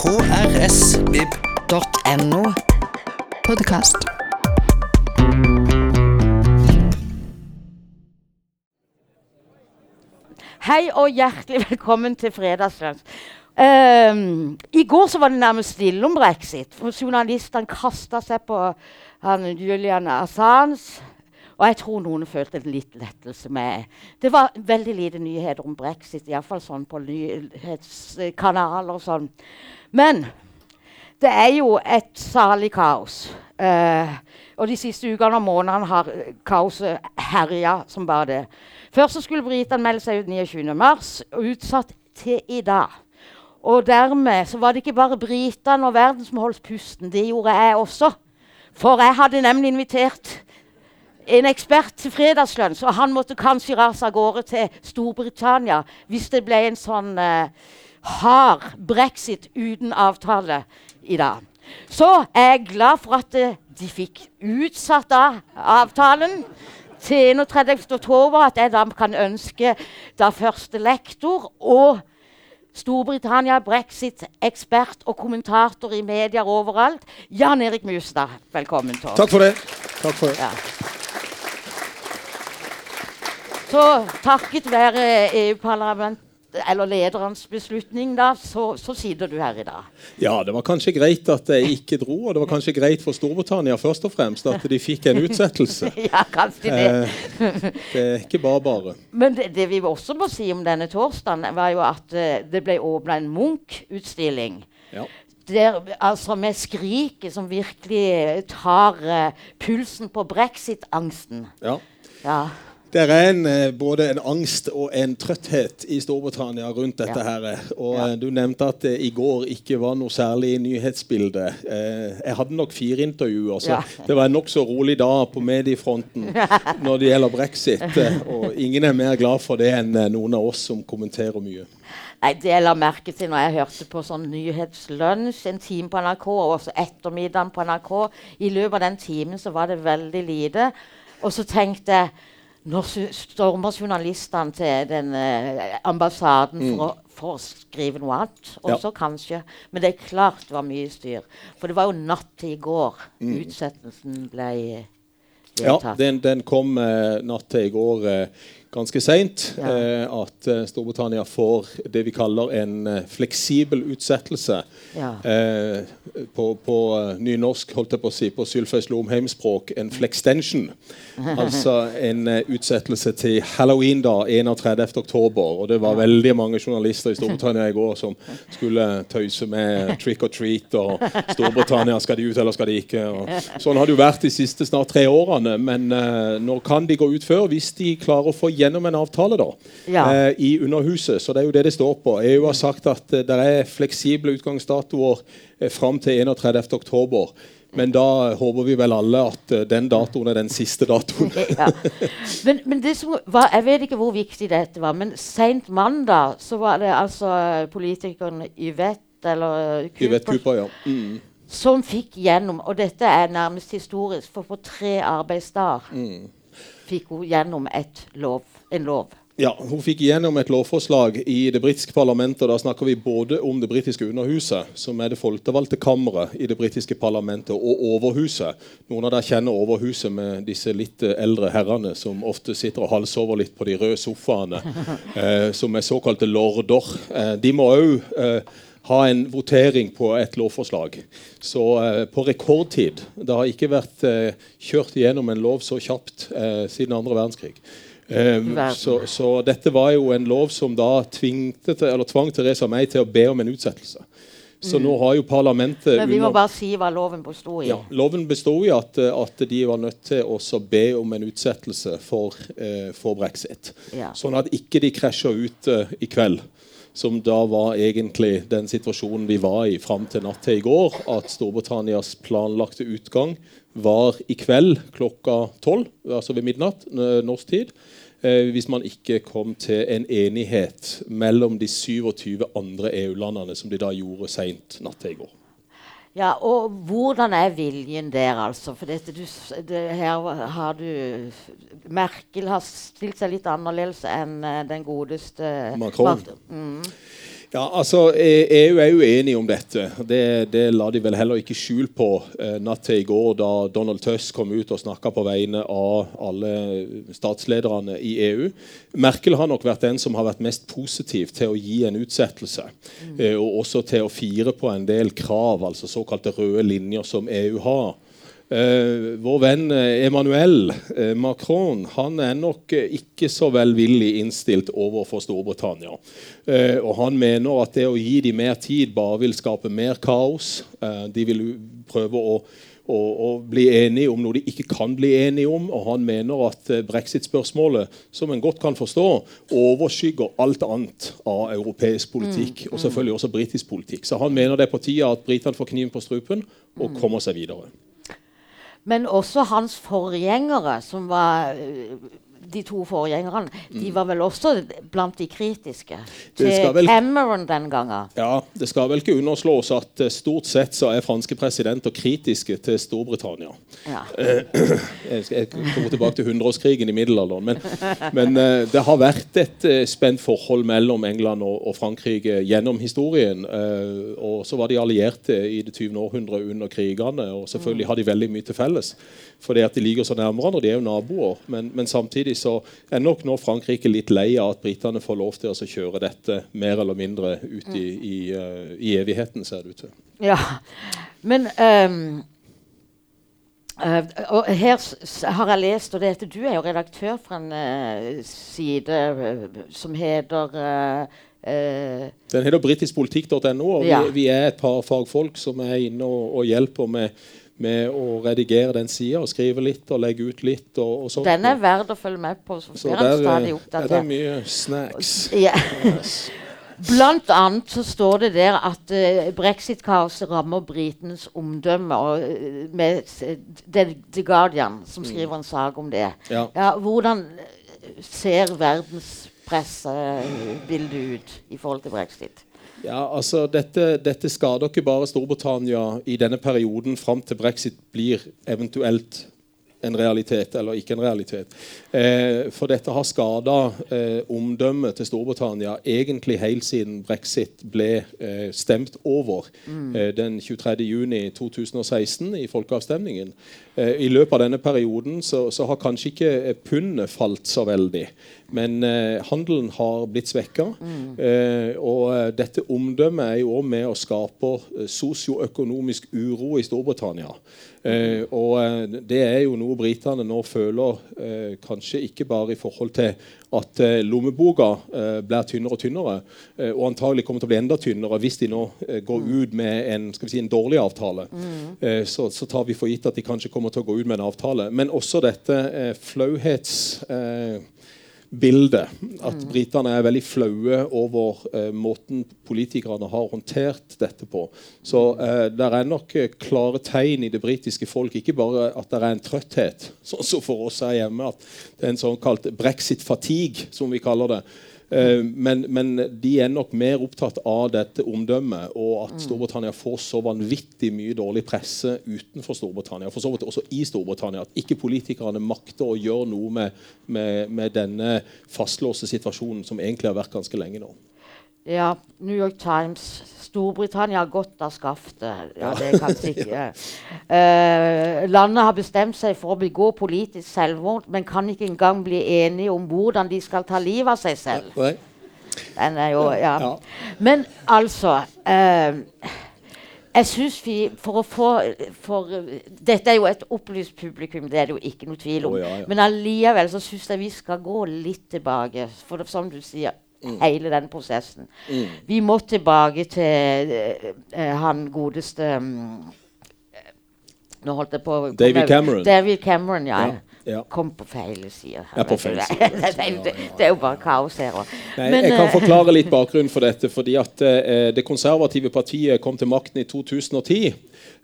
krsvib.no. Podkast. Hei og hjertelig velkommen til Fredagslunsj. Um, I går så var det nærmest stille om brexit. for Journalistene kasta seg på han Julian Assange. Og jeg tror noen følte litt lettelse med Det var veldig lite nyheter om brexit, iallfall sånn på nyhetskanaler og sånn. Men det er jo et salig kaos. Uh, og de siste ukene og månedene har kaoset herja som bare det. Først så skulle britene melde seg ut 29.3, og utsatt til i dag. Og dermed så var det ikke bare britene og verden som holdt pusten. Det gjorde jeg også. For jeg hadde nemlig invitert en ekspert til fredagslunsj, og han måtte kanskje rase av gårde til Storbritannia hvis det ble en sånn eh, hard brexit uten avtale i dag. Så er jeg glad for at eh, de fikk utsatt av avtalen til 31. oktober. At jeg da kan ønske da første lektor og Storbritannia, brexit-ekspert og kommentator i medier overalt, Jan Erik Mustad. Velkommen til oss. Takk for det. Takk for det. Ja. Så takket være EU-parlamentet, eller lederens beslutning, da, så, så sitter du her i dag. Ja, det var kanskje greit at jeg ikke dro, og det var kanskje greit for Storbritannia først og fremst at de fikk en utsettelse. ja, kanskje det. Eh, det er ikke bare bare. Men det, det vi også må si om denne torsdagen, var jo at eh, det ble åpna en Munch-utstilling. Ja. Der, altså med skriket som virkelig tar eh, pulsen på brexit-angsten. ja. Ja. Det er en, eh, både en angst og en trøtthet i Storbritannia rundt dette. Ja. her. Og Ja. eh, Du nevnte at det i går ikke var noe særlig nyhetsbilde. Eh, jeg hadde nok fire intervjuer, så Ja. det var en nokså rolig dag på mediefronten når det gjelder brexit. eh, Og ingen er mer glad for det enn eh, noen av oss som kommenterer mye. Nei, Det jeg la merke til når jeg hørte på sånn nyhetslunsj en time på NRK, og også ettermiddagen på NRK I løpet av den timen så var det veldig lite. Og så tenkte jeg Nå stormer journalistene til den eh, ambassaden for, å, for å skrive noe annet. Ja. Også kanskje. Men det er klart det var mye styr. For det var jo natt til i går utsettelsen ble vedtatt. Ja, den, den kom eh, natt til i går eh, ganske seint. Ja. Eh, at eh, Storbritannia får det vi kaller en eh, fleksibel utsettelse. Ja. Eh, på på nynorsk, holdt jeg på å si, på Sylfeis Lomheim-språk, en flextension. altså en utsettelse til halloween da, 31. oktober. Og det var veldig mange journalister i Storbritannia i går som skulle tøyse med trick or treat og Storbritannia, skal de ut eller skal de ikke? Og sånn har det jo vært de siste snart tre årene. Men eh, nå kan de gå ut før hvis de klarer å få gjennom en avtale da, Ja. eh, i Underhuset. Så det er jo det det står på. EU har sagt at eh, det er fleksible utgangsdatoer eh, fram til 31. oktober. Men da håper vi vel alle at eh, den datoen er den siste datoen. ja. men, men det som var, Jeg vet ikke hvor viktig dette var, men seint mandag så var det altså politikeren Yvette eller Yvette Cooper, Cooper, ja. Mm. som fikk gjennom Og dette er nærmest historisk, for på tre arbeidsdager Mm. Fikk hun gjennom lov, en lov. Ja, Hun fikk gjennom et lovforslag i det britiske parlamentet. og Da snakker vi både om det britiske underhuset, som er det folkevalgte kammeret i det britiske parlamentet, og Overhuset. Noen av dere kjenner Overhuset med disse litt eldre herrene som ofte sitter og halvsover litt på de røde sofaene, eh, som er såkalte lorder. Eh, de må òg ha en votering på et lovforslag. Så eh, på rekordtid. Det har ikke vært eh, kjørt igjennom en lov så kjapt eh, siden andre verdenskrig. Eh, så, så dette var jo en lov som da tvingte til, eller tvang Theresa May til å be om en utsettelse. Så nå har jo parlamentet Men vi må under- bare si hva loven bestod i. ja, Loven bestod i at, eh, at de var nødt til å be om en utsettelse for, eh, for brexit. Ja. Sånn at ikke de krasjer ut eh, i kveld. Som da var egentlig den situasjonen vi var i fram til natt til i går. At Storbritannias planlagte utgang var i kveld klokka tolv, altså ved midnatt norsk tid. Eh, hvis man ikke kom til en enighet mellom de 27 andre EU-landene, som de da gjorde seint natt til i går. Ja, og hvordan er viljen der, altså? For dette, du, det, her har du Merkel har stilt seg litt annerledes enn uh, den godeste Macron. Mm. Ja, altså EU er jo enige om dette. Det, det la de vel heller ikke skjul på eh, natt til i går, da Donald Tusk kom ut og snakka på vegne av alle statslederne i EU. Merkel har nok vært den som har vært mest positiv til å gi en utsettelse. Mm. Eh, og også til å fire på en del krav, altså såkalte røde linjer, som EU har. Uh, vår venn eh, Emmanuel uh, Macron han er nok uh, ikke så velvillig innstilt overfor Storbritannia. og Han mener at det å gi dem mer tid bare vil skape mer kaos. de vil prøve å, å, å, bli enige om noe de ikke kan bli enige om. Og han mener at brexit-spørsmålet, som en godt kan forstå, overskygger alt annet av europeisk politikk. Mm, og selvfølgelig også britisk politikk. Så han mener det er på tide at britene får kniven på strupen og mm. kommer seg videre. Men også hans forgjengere, som var de to forgjengerne de mm. var vel også blant de kritiske til vel, Cameron den gangen. Ja, Det skal vel ikke underslås at uh, stort sett så er franske presidenter kritiske til Storbritannia. Ja. Uh, jeg, skal, jeg kommer tilbake til hundreårskrigen i middelalderen. Men, men uh, det har vært et spent forhold mellom England og, og Frankrike gjennom historien. og så var de allierte i det 20. århundre under krigene, og selvfølgelig har de veldig mye til felles fordi at de ligger så nærme hverandre. De er jo naboer. Men, men, samtidig så er nok nå Frankrike litt lei av at britene får lov til å kjøre dette mer eller mindre ut i, i, uh, i evigheten, ser det ut til. Ja, men um Uh, og her har jeg lest, og det, heter, Du er jo redaktør for en uh, side uh, som heter Den heter britiskpolitikk.no. og ja. vi, vi, er et par fagfolk som er inne og, og hjelper med med å redigere den sida og skrive litt og legge ut litt. Og, og sånt. Den er verdt å følge med på. Så, så der er det mye snacks. Ja. Blant annet så står det der at uh, brexit-kaoset rammer britenes omdømme. Og, uh, med The, The, Guardian, som mm. skriver en sak om det. Ja. Ja, hvordan ser verdenspressebildet ut i forhold til brexit? Ja, altså dette, dette, skader ikke bare Storbritannia i denne perioden fram til brexit blir eventuelt en realitet eller ikke en realitet. Eh, for dette har skada eh, omdømmet til Storbritannia egentlig helt siden brexit ble eh, stemt over mm. Eh, den 23.6.2016 i folkeavstemningen. Eh, I løpet av denne perioden så, så har kanskje ikke pundet falt så veldig. Men eh, handelen har blitt svekka. Mm. Eh, og dette omdømmet er jo òg med å skape eh, sosioøkonomisk uro i Storbritannia. Eh, og det er jo noe britene nå føler, kanskje ikke bare i forhold til at lommeboka blir tynnere og tynnere, og antagelig kommer til å bli enda tynnere hvis de nå går mm. ut med en, si, en dårlig avtale. Mm. Så, så, tar vi for gitt at de kanskje kommer til å gå ut med en avtale. Men også dette flauhets bildet. At mm. britene er veldig flaue over eh, måten politikerne har håndtert dette på. Så eh, det er nok uh, klare tegn i det britiske folk. Ikke bare at det er en trøtthet, sånn som for oss her hjemme. At det er en sånn kalt brexit-fatigue, som vi kaller det. Uh, men, men, de er nok mer opptatt av dette omdømmet, og at mm. Storbritannia får så vanvittig mye dårlig presse utenfor Storbritannia. For så vidt også i Storbritannia. At ikke politikerne makter å gjøre noe med, med, med denne fastlåste situasjonen som egentlig har vært ganske lenge nå. Ja, New York Times Storbritannia har godt av skaftet. Ja, det kan ikke. Uh, landet har bestemt seg for å begå politisk selvmord, men kan ikke engang bli enige om hvordan de skal ta livet av seg selv. Den er jo, ja. Men altså uh, jeg synes vi, for å få for, Dette er jo et opplyst publikum, det er det jo ikke noe tvil om. Oh, ja, ja. Men allikevel så syns jeg vi skal gå litt tilbake. For det, som du sier, Mm. Hele den prosessen. Mm. Vi må tilbake til uh, han godeste um, Nå holdt jeg på David Cameron. David Cameron, ja. ja. Ja. Kom på feil side. Ja, på feil side. det, det, det, er jo bare kaos her òg. Jeg kan uh, forklare litt bakgrunnen for dette. fordi at eh, Det konservative partiet kom til makten i 2010.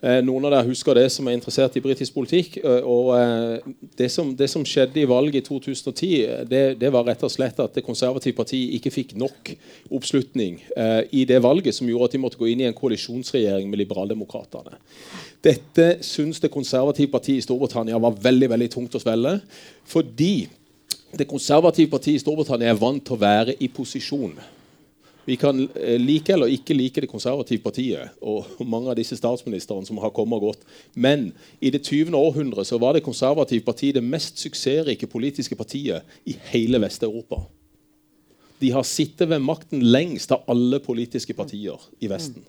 Eh, noen av dere husker det som er interessert i britisk politikk. Eh, og eh, det som, det som, skjedde i valget i 2010, det, det, var rett og slett at Det konservative partiet ikke fikk nok oppslutning i det valget, som gjorde at de måtte gå inn i en koalisjonsregjering med liberaldemokratene. Dette syns Det konservative partiet i Storbritannia var veldig veldig tungt å svelge. Fordi Det konservative partiet i Storbritannia er vant til å være i posisjon. Vi kan eh, like eller ikke like Det konservative partiet og mange av disse statsministrene som har kommet og gått. Men i det 20. århundre så var Det konservative partiet det mest suksessrike politiske partiet i hele Vest-Europa. De har sittet ved makten lengst av alle politiske partier i Vesten.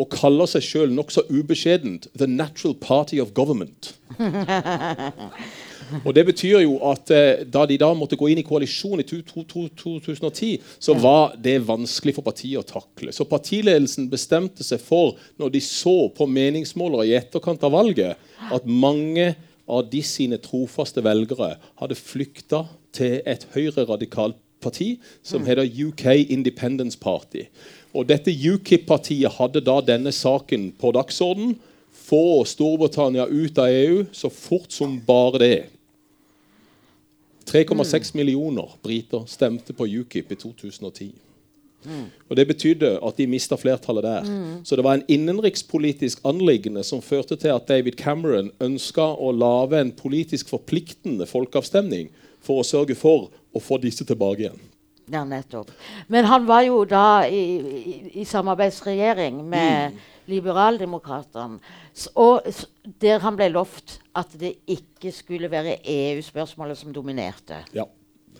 Og kaller seg sjøl nokså ubeskjedent 'The Natural Party of Government'. Og Det betyr jo at eh, da de da måtte gå inn i koalisjon i 2010, så var det vanskelig for partiet å takle. Så partiledelsen bestemte seg for, når de så på meningsmålere i etterkant av valget, at mange av de sine trofaste velgere hadde flykta til et høyreradikalt parti som heter UK Independence Party. Og dette UKIP-partiet hadde da denne saken på dagsorden. Få Storbritannia ut av EU så fort som bare det. 3,6 millioner briter stemte på UKIP i 2010. Mm. Og Det betydde at de mista flertallet der. Mm. Så det var en innenrikspolitisk anliggende som førte til at David Cameron ønska å lage en politisk forpliktende folkeavstemning for å sørge for å få disse tilbake igjen. Ja, nettopp. Men han var jo da i, i, i samarbeidsregjering med mm. Liberaldemokratene. Der han ble lovt at det ikke skulle være EU-spørsmålet som dominerte. Ja.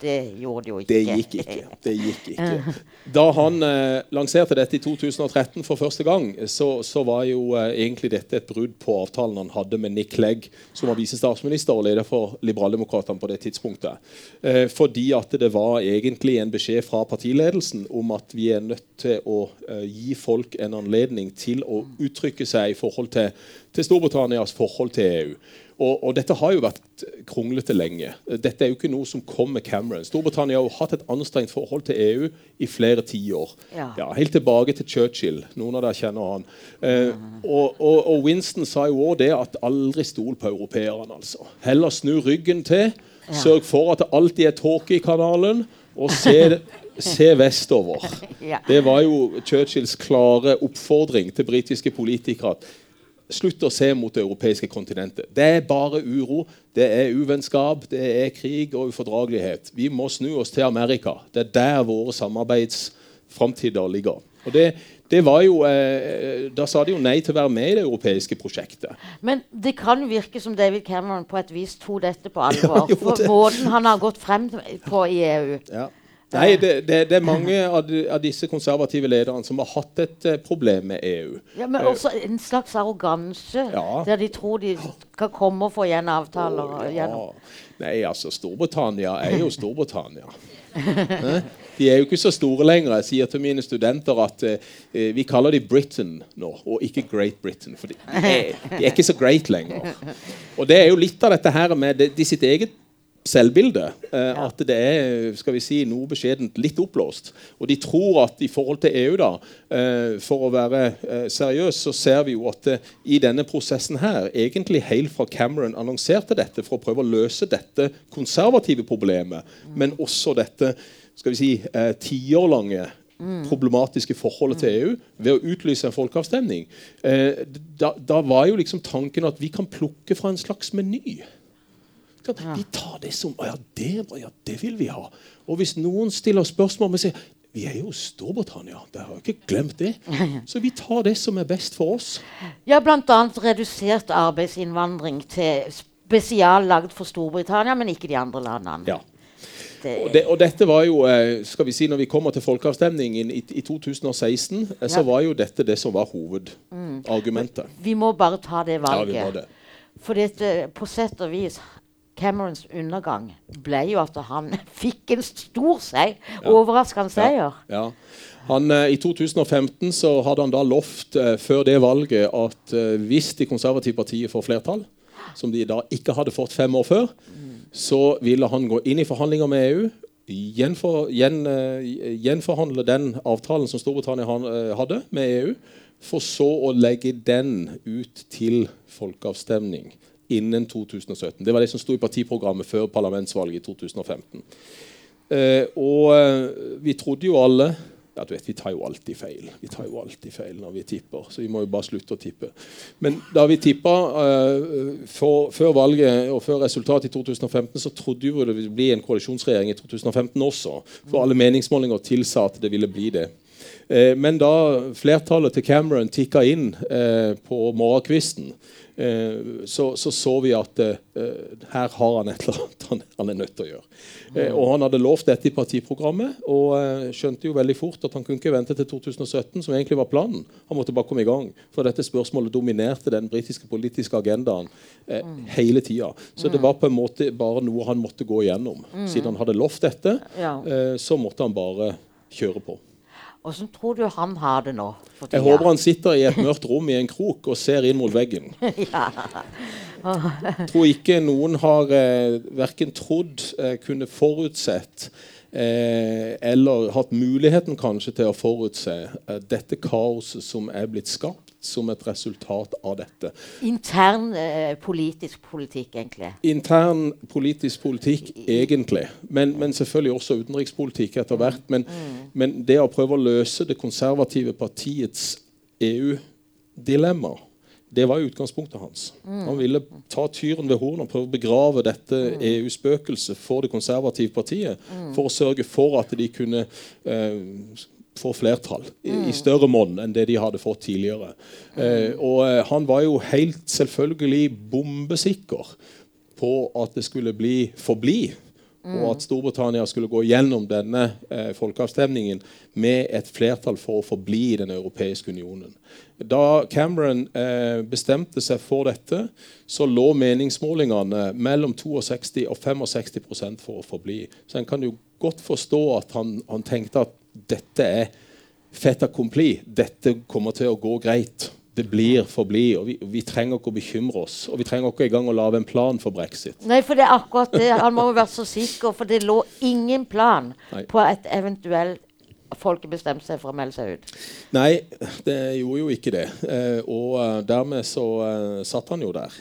Det gjorde det jo ikke. Det gikk ikke. Det gikk ikke. Da han eh, lanserte dette i 2013 for første gang, så, så var jo eh, egentlig dette et brudd på avtalen han hadde med Nick Clegg, som var visestatsminister og leder for Liberaldemokratene på det tidspunktet. Eh, fordi at det var egentlig en beskjed fra partiledelsen om at vi er nødt til å eh, gi folk en anledning til å uttrykke seg i forhold til, til Storbritannias forhold til EU. Og, og, dette har jo vært kronglete lenge. Dette er jo ikke noe som kom med Cameron. Storbritannia har jo hatt et anstrengt forhold til EU i flere tiår. Ja. Ja, helt tilbake til Churchill. Noen av dere kjenner han. Eh, og, og, og, Winston sa jo òg det at aldri stol på europeerne. altså. Heller snu ryggen til. Sørg for at det alltid er tåke i kanalen. Og se, se vestover. Det var jo Churchills klare oppfordring til britiske politikere. Slutt å se mot det europeiske kontinentet. Det er bare uro, det er uvennskap, det er krig og ufordragelighet. Vi må snu oss til Amerika. Det er der våre samarbeidsframtider ligger. Og det, det var jo, eh, Da sa de jo nei til å være med i det europeiske prosjektet. Men det kan virke som David Cameron på et vis tok dette på alvor. Ja, for måten han har gått frem på i EU. Ja. Nei, det, det, det, er mange av, disse konservative lederne som har hatt et uh, problem med EU. Ja, Men også en slags arroganse, ja. der de tror de kan komme og få igjen avtaler. Oh, ja. Nei, altså, Storbritannia er jo Storbritannia. de er jo ikke så store lenger. Jeg sier til mine studenter at uh, vi kaller de Britain nå, og ikke Great Britain. For de, er, de er, ikke så great lenger. Og det er jo litt av dette her med de, de sitt eget selvbilde. Eh, at det er skal vi si, noe beskjedent litt oppblåst. Og de tror at i forhold til EU, da, eh, for å være eh, seriøs, så ser vi jo at i denne prosessen her, egentlig helt fra Cameron annonserte dette for å prøve å løse dette konservative problemet, mm. men også dette skal vi si, tiårlange mm. problematiske forholdet til EU ved å utlyse en folkeavstemning. Eh, da, da var jo liksom tanken at vi kan plukke fra en slags meny. Vi tar det som ja det, ja, det vil vi ha. Og hvis noen stiller spørsmål og sier vi er jo Storbritannia. Det har jeg ikke glemt det. Så vi tar det som er best for oss. Ja, bl.a. redusert arbeidsinnvandring til spesiallagd for Storbritannia, men ikke de andre landene. Ja. Og, det, og, dette var jo, eh, skal vi si, når vi kommer til folkeavstemningen i, i 2016, eh, så var jo dette det som var hovedargumentet. Mm. Vi må bare ta det valget. Ja, vi må det. For dette, på sett og vis Camerons undergang ble jo at han fikk en stor seier. Ja. Overraskende seier. Ja. ja. Han, uh, I 2015 så hadde han da lovt eh, før det valget at eh, hvis de konservative partiene får flertall, som de da ikke hadde fått fem år før, mm. så ville han gå inn i forhandlinger med EU. Gjenfor, gjen, gjenforhandle den avtalen som Storbritannia hadde med EU, for så å legge den ut til folkeavstemning innen 2017. Det var det som sto i partiprogrammet før parlamentsvalget i 2015. Eh, og eh, vi trodde jo alle ja, du vet, Vi tar jo alltid feil Vi tar jo alltid feil når vi tipper, så vi må jo bare slutte å tippe. Men da vi tippa uh, før valget og før resultatet i 2015, så trodde vi det ville bli en koalisjonsregjering i 2015 også. For alle meningsmålinger tilsa at det ville bli det. Eh, men da flertallet til Cameron tikka inn eh, på morgenkvisten, eh, så, så, så vi at uh, her har han et eller annet han, han er nødt til å gjøre. Uh, og Han hadde lovt dette i partiprogrammet, og uh, skjønte jo veldig fort at han kunne ikke vente til 2017, som egentlig var planen. Han måtte bare komme i gang. For dette spørsmålet dominerte den britiske politiske agendaen eh, hele tida. Så det var på en måte bare noe han måtte gå igjennom. Siden han hadde lovt dette, eh, så måtte han bare kjøre på. Åssen tror du han har det nå? Jeg håper han sitter i et mørkt rom i en krok og ser inn mot veggen. tror ikke noen har eh, verken trodd, eh, kunne forutsett eh, eller hatt muligheten kanskje til å forutse eh, dette kaoset som er blitt skapt som et resultat av dette. Intern eh, politisk politikk, egentlig. Intern politisk politikk, egentlig. Men, men selvfølgelig også utenrikspolitikk etter hvert. Men, men det å prøve å løse det konservative partiets EU-dilemma, det var utgangspunktet hans. Han ville ta tyren ved hornet og prøve å begrave dette EU-spøkelset for det konservative partiet, for å sørge for at de kunne eh, få flertall i, i større monn enn det de hadde fått tidligere. Eh, og eh, han var jo helt selvfølgelig bombesikker på at det skulle bli forbli. Og at Storbritannia skulle gå gjennom denne eh, folkeavstemningen med et flertall for å forbli i Den europeiske unionen. Da Cameron eh, bestemte seg for dette, så lå meningsmålingene mellom 62 og 65 for å forbli. Så en kan jo godt forstå at han, han tenkte at dette er fait accompli. Dette kommer til å gå greit. Det blir forbli. og vi, vi trenger ikke å bekymre oss. Og vi trenger ikke engang å lage en plan for brexit. Nei, for det er akkurat det. Han må jo være så sikker, for det lå ingen plan Nei. på et eventuelt folket bestemte seg for å melde seg ut. Nei, det gjorde jo ikke det. Eh, og eh, dermed så eh, satt han jo der.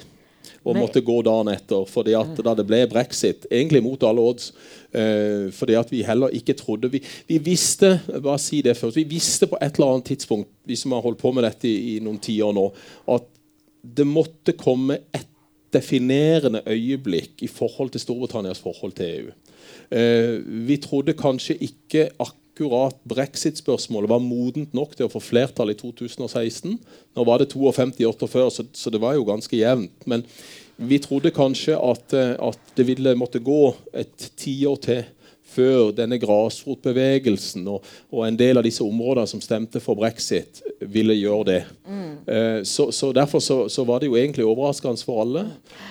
Og Nei. måtte gå dagen etter, fordi at da det ble brexit, egentlig mot alle odds eh, Fordi at vi heller ikke trodde Vi, vi visste bare si det først, vi visste på et eller annet tidspunkt, vi som har holdt på med dette i, i noen tiår nå, at det måtte komme et definerende øyeblikk i forhold til Storbritannias forhold til EU. Eh, vi trodde kanskje ikke akkurat brexit-spørsmålet var modent nok til å få flertall i 2016. Nå var det 52 før, så, så det var jo ganske jevnt. Men vi trodde kanskje at, at det ville måtte gå et tiår til før denne grasrotbevegelsen og, og en del av disse områdene som stemte for brexit, ville gjøre det. Eh, så, så Derfor så, så var det jo egentlig overraskende for alle.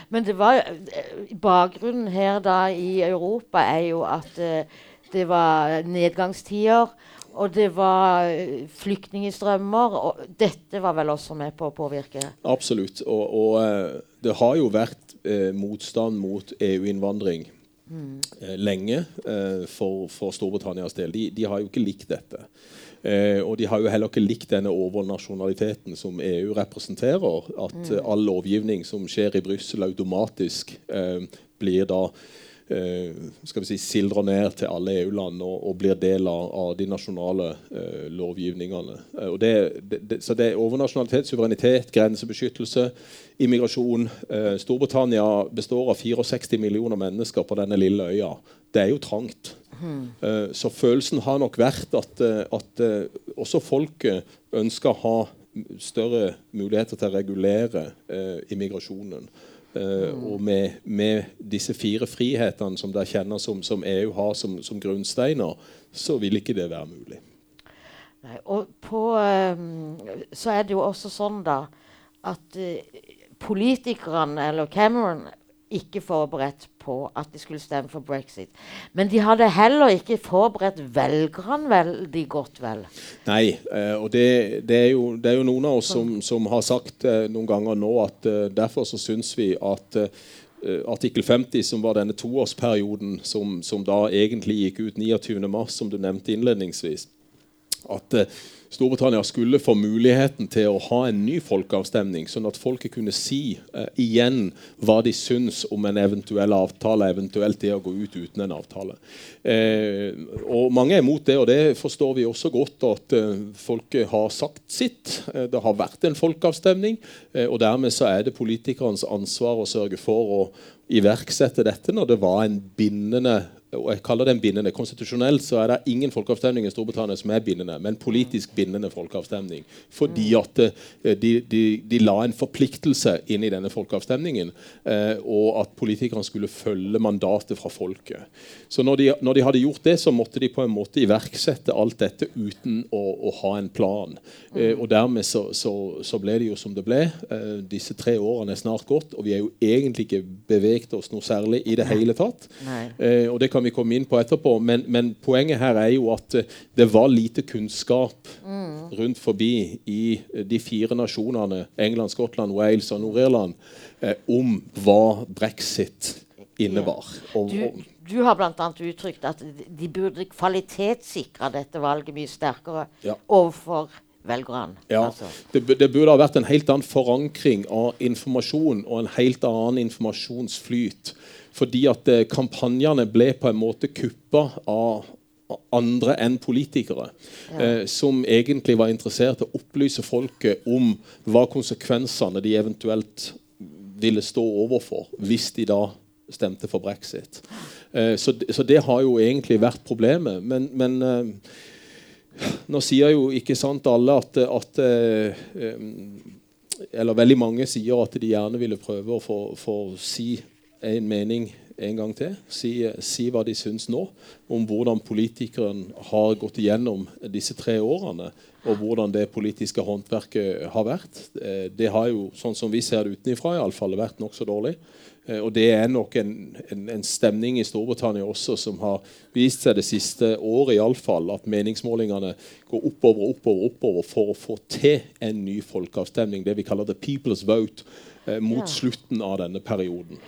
Men det var, eh, bakgrunnen her da i Europa er jo at eh, det var nedgangstider. Og det var eh, flyktningstrømmer. Og dette var vel også med på å påvirke. Absolutt. Og, og eh, det har jo vært eh, motstand mot EU-innvandring eh, lenge eh, for, for Storbritannias del. De, de har jo ikke likt dette. Eh, og de har jo heller ikke likt denne overnasjonaliteten som EU representerer. At mm. all lovgivning som skjer i Brussel, automatisk blir da skal vi si, sildrer ned til alle EU-land og, og blir del av, de nasjonale eh, lovgivningene. Eh, og det, det, så det er overnasjonalitet, suverenitet, grensebeskyttelse, immigrasjon. Eh, Storbritannia består av 64 millioner mennesker på denne lille øya. Det er jo trangt. Eh, så følelsen har nok vært at, eh, at eh, også folket ønsker å ha større muligheter til å regulere eh, immigrasjonen. Eh, Og med, med disse fire frihetene som det kjenner som, som EU har som, som grunnsteiner, så vil ikke det være mulig. Nei, og på, ehm, så er det jo også sånn da at eh, politikerne, eller Cameron, ikke forberedt på at de skulle stemme for brexit. Men de hadde heller ikke forberedt velgerne veldig godt, vel? Nei, eh, og det, det, er jo, det er jo noen av oss som, som har sagt eh, noen ganger nå at eh, derfor så syns vi at artikkel 50, som var denne toårsperioden som, som da egentlig gikk ut 29.3, som du nevnte innledningsvis, at Storbritannia skulle få muligheten til å ha en ny folkeavstemning, sånn at folket kunne si eh, igjen hva de syns om en eventuell avtale, eventuelt det å gå ut uten en avtale. Eh, og Mange er imot det, og det forstår vi også godt at eh, folket har sagt sitt. Eh, det har vært en folkeavstemning, eh, og dermed så er det politikernes ansvar å sørge for å iverksette dette når det var en bindende og jeg kaller den bindende. Konstitusjonelt så er det ingen folkeavstemning i Storbritannia som er bindende, men politisk bindende folkeavstemning. Fordi at eh, de, de, de la en forpliktelse inn i denne folkeavstemningen, eh, og at politikerne skulle følge mandatet fra folket. Så når de, når de, hadde gjort det, så måtte de på en måte iverksette alt dette uten å, å ha en plan. Eh, og dermed så, så, så, ble det jo som det ble. Eh, disse tre årene er snart gått, og vi er jo egentlig ikke beveget oss noe særlig i det hele tatt. Eh, og det kan kan vi komme inn på etterpå. Men, men, poenget her er jo at eh, det var lite kunnskap mm. rundt forbi i eh, de fire nasjonene, England, Skottland, Wales og Nord-Irland, eh, om hva brexit innebar. Ja. Du, du, har bl.a. uttrykt at de burde kvalitetssikre dette valget mye sterkere ja. overfor velgerne. Ja, altså. det, det, burde ha vært en helt annen forankring av informasjon og en helt annen informasjonsflyt fordi at eh, kampanjene ble på en måte kuppa av andre enn politikere. Ja. Eh, som egentlig var interessert i å opplyse folket om hva konsekvensene de eventuelt ville stå overfor hvis de da stemte for brexit. Eh, så, så, det har jo egentlig vært problemet. Men, men eh, nå sier jo ikke sant alle at, at eh, Eller veldig mange sier at de gjerne ville prøve å få, få si en mening en gang til. Si, si hva de syns nå om hvordan politikeren har gått igjennom disse tre årene. Og hvordan det politiske håndverket har vært. Eh, det har jo, sånn som vi ser det utenfra, iallfall vært nokså dårlig. Eh, og det er nok en, en, en, stemning i Storbritannia også som har vist seg det siste året i alle fall, at meningsmålingene går oppover oppover, oppover for å få til en ny folkeavstemning. Det vi kaller the people's vote. Eh, mot slutten av denne perioden.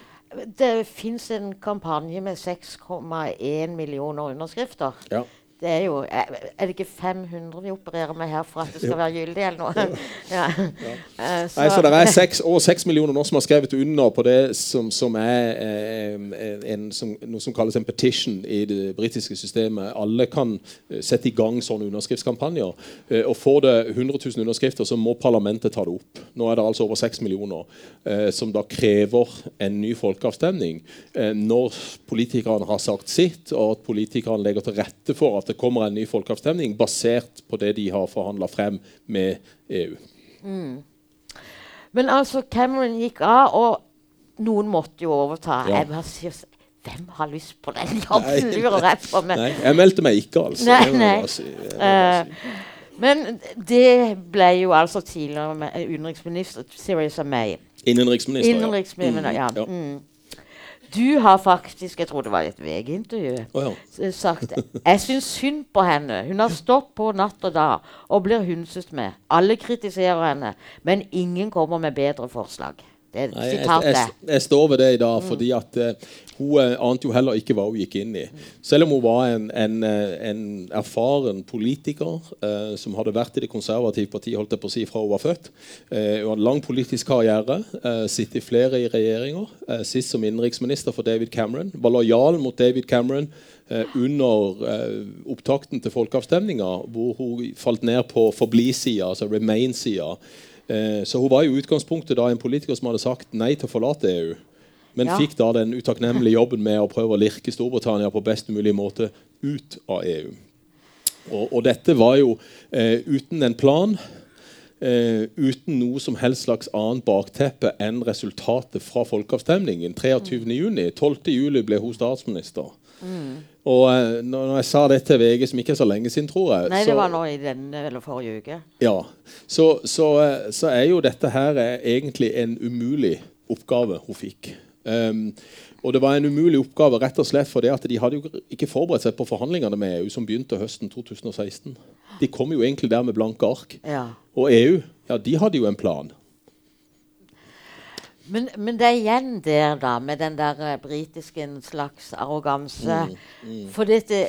Det fins en kampanje med 6,1 millioner underskrifter. Ja det er jo Er det ikke 500 vi opererer med her for at det skal være gyldig, eller noe? ja. ja. Uh, så. Nei, så det er seks, over seks millioner nå som har skrevet under på det som, som er eh, en, som, noe som kalles en petition i det britiske systemet. Alle kan eh, sette i gang sånne underskriftskampanjer. Eh, og Får det 100 000 underskrifter, så må parlamentet ta det opp. Nå er det altså over seks millioner eh, som da krever en ny folkeavstemning. Eh, når politikerne har sagt sitt, og at politikerne legger til rette for at det kommer en ny folkeavstemning basert på det de har forhandla frem med EU. Mm. Men altså, Cameron gikk av, og noen måtte jo overta. Ja. Jeg bare sier, Hvem har lyst på den jobben? lurer jeg på meg. Nei, jeg meldte meg ikke, altså. Nei, nei. Si. Uh, men det ble jo altså tidligere utenriksminister Theresa May. Innenriksminister, Innenriksminister, ja. Mm, ja. Mm. Du har faktisk jeg tror det var et VG-intervju oh, ja. sagt jeg syns synd på henne. Hun har stått på natt og dag og blir hundset med. Alle kritiserer henne, men ingen kommer med bedre forslag. Det er Nei, jeg, jeg, jeg, står ved det i dag, mm. fordi at uh, hun ante jo heller ikke hva hun gikk inn i. Selv om hun var en, en, uh, en erfaren politiker som hadde vært i det konservative partiet holdt jeg på å si, fra hun var født. hun hadde lang politisk karriere, sittet i flere i regjeringer. sist som innenriksminister for David Cameron. Var lojal mot David Cameron under opptakten til folkeavstemninga, hvor hun falt ned på forbli-sida, altså remain-sida. Eh, så hun var i utgangspunktet da en politiker som hadde sagt nei til å forlate EU. Men ja. fikk da den utakknemlige jobben med å prøve å lirke Storbritannia på best mulig måte ut av EU. Og, og dette var jo eh, uten en plan, eh, uten noe som helst slags annet bakteppe enn resultatet fra folkeavstemningen 23.6. 12.7 ble hun statsminister. Mm. Og uh, når jeg sa det til VG, som ikke er så lenge siden, tror jeg Nei, det var nå i denne eller forrige uke. Ja, så, så, uh, så, er jo dette her egentlig en umulig oppgave hun fikk. Um, og det var en umulig oppgave rett og slett fordi at de hadde jo ikke forberedt seg på forhandlingene med EU, som begynte høsten 2016. De kom jo egentlig der med blanke ark. Ja. Og EU ja, de hadde jo en plan. Men, men, det er igjen der, da, med den der uh, britiske slags arroganse. Mm, mm. For dette,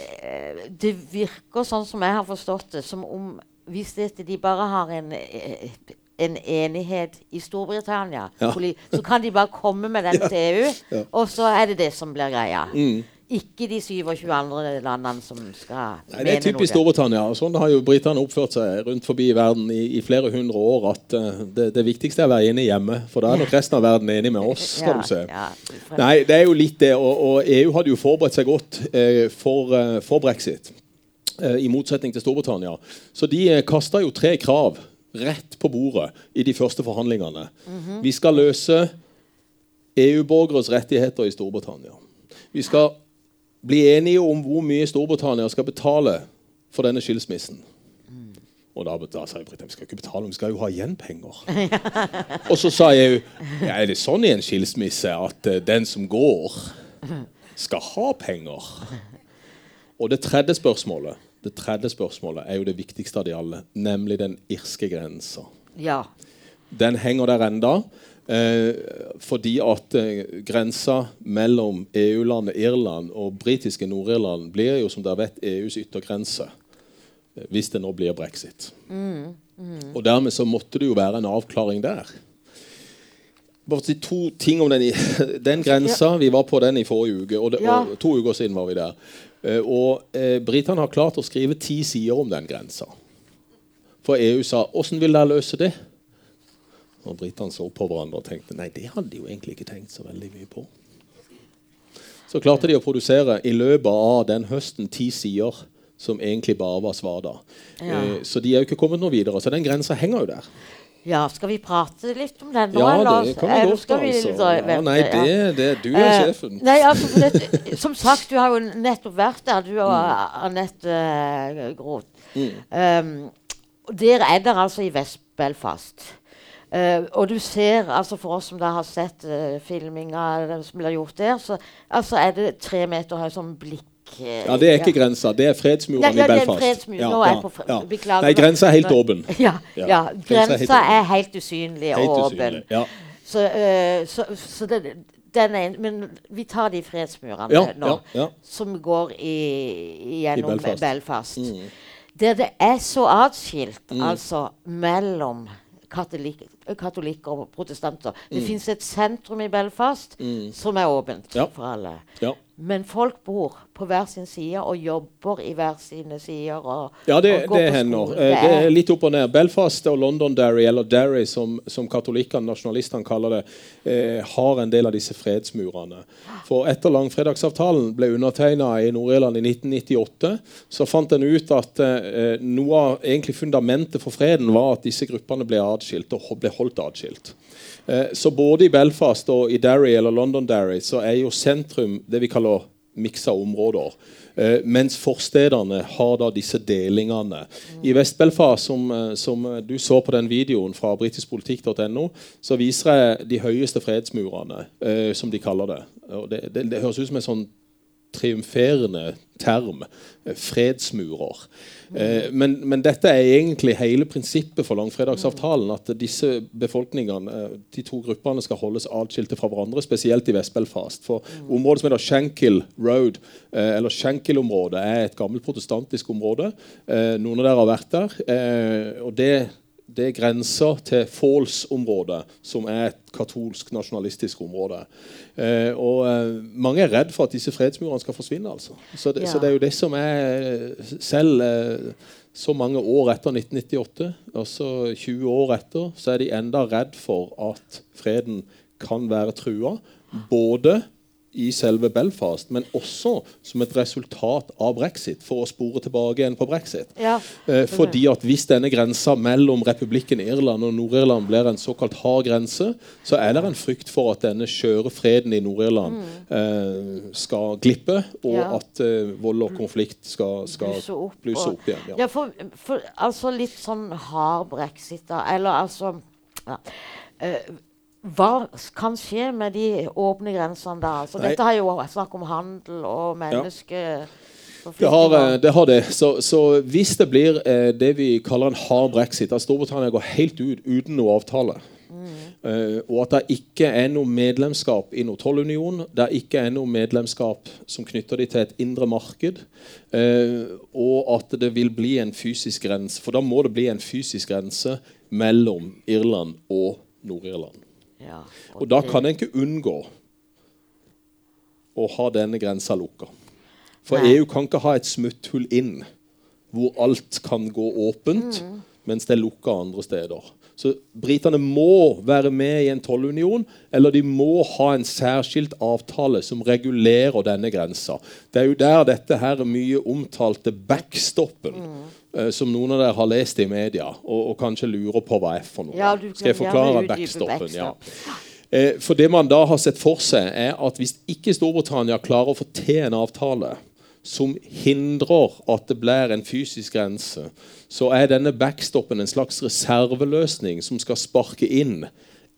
det virker sånn som jeg har forstått det, som om hvis dette, de bare har en, uh, en enighet i Storbritannia, ja. så kan de bare komme med den til EU, ja. og så er det det som blir greia. Mm. ikke de 27 andre landene som skal Nei, det er typisk Storbritannia. og Sånn har jo britene oppført seg rundt forbi i verden i, i flere hundre år. At uh, det, det, viktigste er å være enig hjemme, for da er nok resten av verden enig med oss. skal du se. Ja, Nei, det er jo litt det. Og, og EU hadde jo forberedt seg godt uh, for, uh, for, brexit. I motsetning til Storbritannia. Så de kasta jo tre krav rett på bordet i de første forhandlingene. Mm -hmm. Vi skal løse EU-borgeres rettigheter i Storbritannia. Vi skal bli enige om hvor mye Storbritannia skal betale for denne skilsmissen. Og da, da sa jeg vi skal ikke betale, vi skal jo ha igjen penger. og så sa jeg ja, er det sånn i en skilsmisse at uh, den som går, skal ha penger? Og det tredje spørsmålet det tredje spørsmålet er jo det viktigste av de alle, nemlig den irske grensa. Ja. Den henger der enda. Eh, fordi at eh, grensa mellom EU-landet Irland og britiske Nord-Irland blir jo som dere vet EUs yttergrense eh, hvis det nå blir brexit. Mm, mm. Og Dermed så måtte det jo være en avklaring der. Bare si to ting om den, den grensa. Vi var på den i forrige uke. Og, det, og To uker siden var vi der. Eh, og eh, Britene har klart å skrive ti sider om den grensa. For EU sa 'Åssen vil dere løse det?' Og britene så på hverandre og tenkte nei, det hadde de jo egentlig ikke tenkt så veldig mye på. Så klarte de å produsere i løpet av den høsten ti sider som egentlig bare var svada. Ja. Eh, så de er jo ikke kommet noe videre. Så den grensa henger jo der. Ja, skal vi prate litt om den nå? Ja, det kan vi godt, altså. Ja, nei, det, det, du er uh, sjefen. Nei, altså, det, som sagt, du har jo nettopp vært der, du og mm. Anette uh, Groth. Mm. Um, der er dere altså i Vest-Belfast. Uh, og du ser, altså for oss som da har sett uh, filminga som blir gjort der, så altså er det tre meter høy som blikk ja, Det er ikke grensa. Det er fredsmurene ja, ja, i Belfast. Fredsmur. Ja, Nå er jeg på fred... Beklager. Nei, grensa er helt åpen. Ja, ja. Grensa er helt usynlig og åpen. Så, uh, så, så det, den er, men vi tar de fredsmurene nå, som går i, gjennom I Belfast. Belfast. Mm. Der det er så atskilt mm. altså mellom katolik, katolikker og protestanter. Det mm. fins et sentrum i Belfast mm. som er åpent for alle. Ja. Men folk bor på hver sin side og jobber i hver sine sider. Og, ja, det, og det hender. Det, det, er litt opp og ned. Belfast og Londonderry, eller Derry som, som katolikkene, nasjonalistene, kaller det, eh, har en del av disse fredsmurene. For etter langfredagsavtalen ble undertegna i Nord-Irland i 1998, så fant en ut at eh, noe av egentlig fundamentet for freden var at disse gruppene ble adskilt, og ble holdt atskilt. Eh, så både i Belfast og i Derry eller London-Derry så er jo sentrum det vi kaller miksa områder. Eh, mens forstedene har da disse delingene. I Vest-Belfast, som, eh, som, du så på den videoen fra britiskpolitikk.no, så viser jeg de høyeste fredsmurene, som de kaller det. Det, det. det, høres ut som en sånn triumferende term. Eh, fredsmurer. Eh, men, men, dette er egentlig hele prinsippet for langfredagsavtalen. At disse befolkningene, eh, de to gruppene skal holdes atskilte fra hverandre, spesielt i Vest-Belfast. For området som heter Shankill Road, eller Shankill-området, er et gammelt protestantisk område. Noen av dere har vært der. Og det det grenser til Falls-området, som er et katolsk, nasjonalistisk område. Eh, og eh, Mange er redd for at disse fredsmurene skal forsvinne. altså. Så det, ja. så det, er jo det som er Selv eh, så mange år etter 1998, altså 20 år etter, så er de enda redd for at freden kan være trua. Både i selve Belfast, men også som et resultat av brexit, for å spore tilbake igjen på brexit. Ja, eh, fordi at Hvis denne grensa mellom republikken Irland og Nord-Irland blir en såkalt hard grense, så er det en frykt for at denne skjøre freden i Nord-Irland mm. eh, skal glippe, og ja. at eh, vold og konflikt skal, skal bluse opp, bluse opp igjen. Ja, ja for, for, altså litt sånn hard brexit, da. Eller altså ja. Uh, hva kan skje med de åpne grensene da? Altså, dette har jo snakk om handel og menneske... Det har, det har, det Så, så hvis det blir eh, det vi kaller en hard brexit, at Storbritannia går helt ut uten noe avtale, mm. eh, og at det ikke er noe medlemskap i noe tollunion, det ikke er noe medlemskap som knytter de til et indre marked, eh, og at det vil bli en fysisk grense, for da må det bli en fysisk grense mellom Irland og Nord-Irland. Ja, og, og da kan en ikke unngå å ha denne grensa lukka. For Nei. EU kan ikke ha et smutthull inn hvor alt kan gå åpent, mens det er lukka andre steder. Så britene må være med i en tollunion, eller de må ha en særskilt avtale som regulerer denne grensa. Det er jo der dette her mye omtalte backstoppen, eh, som noen av dere har lest i media, og, og kanskje lurer på hva er for noe. Ja, Skal jeg forklare backstoppen? Ja. Eh, For det man da har sett for seg, er at hvis ikke Storbritannia klarer å få til en avtale som hindrer at det blir en fysisk grense, så er denne backstoppen en slags reserveløsning som skal sparke inn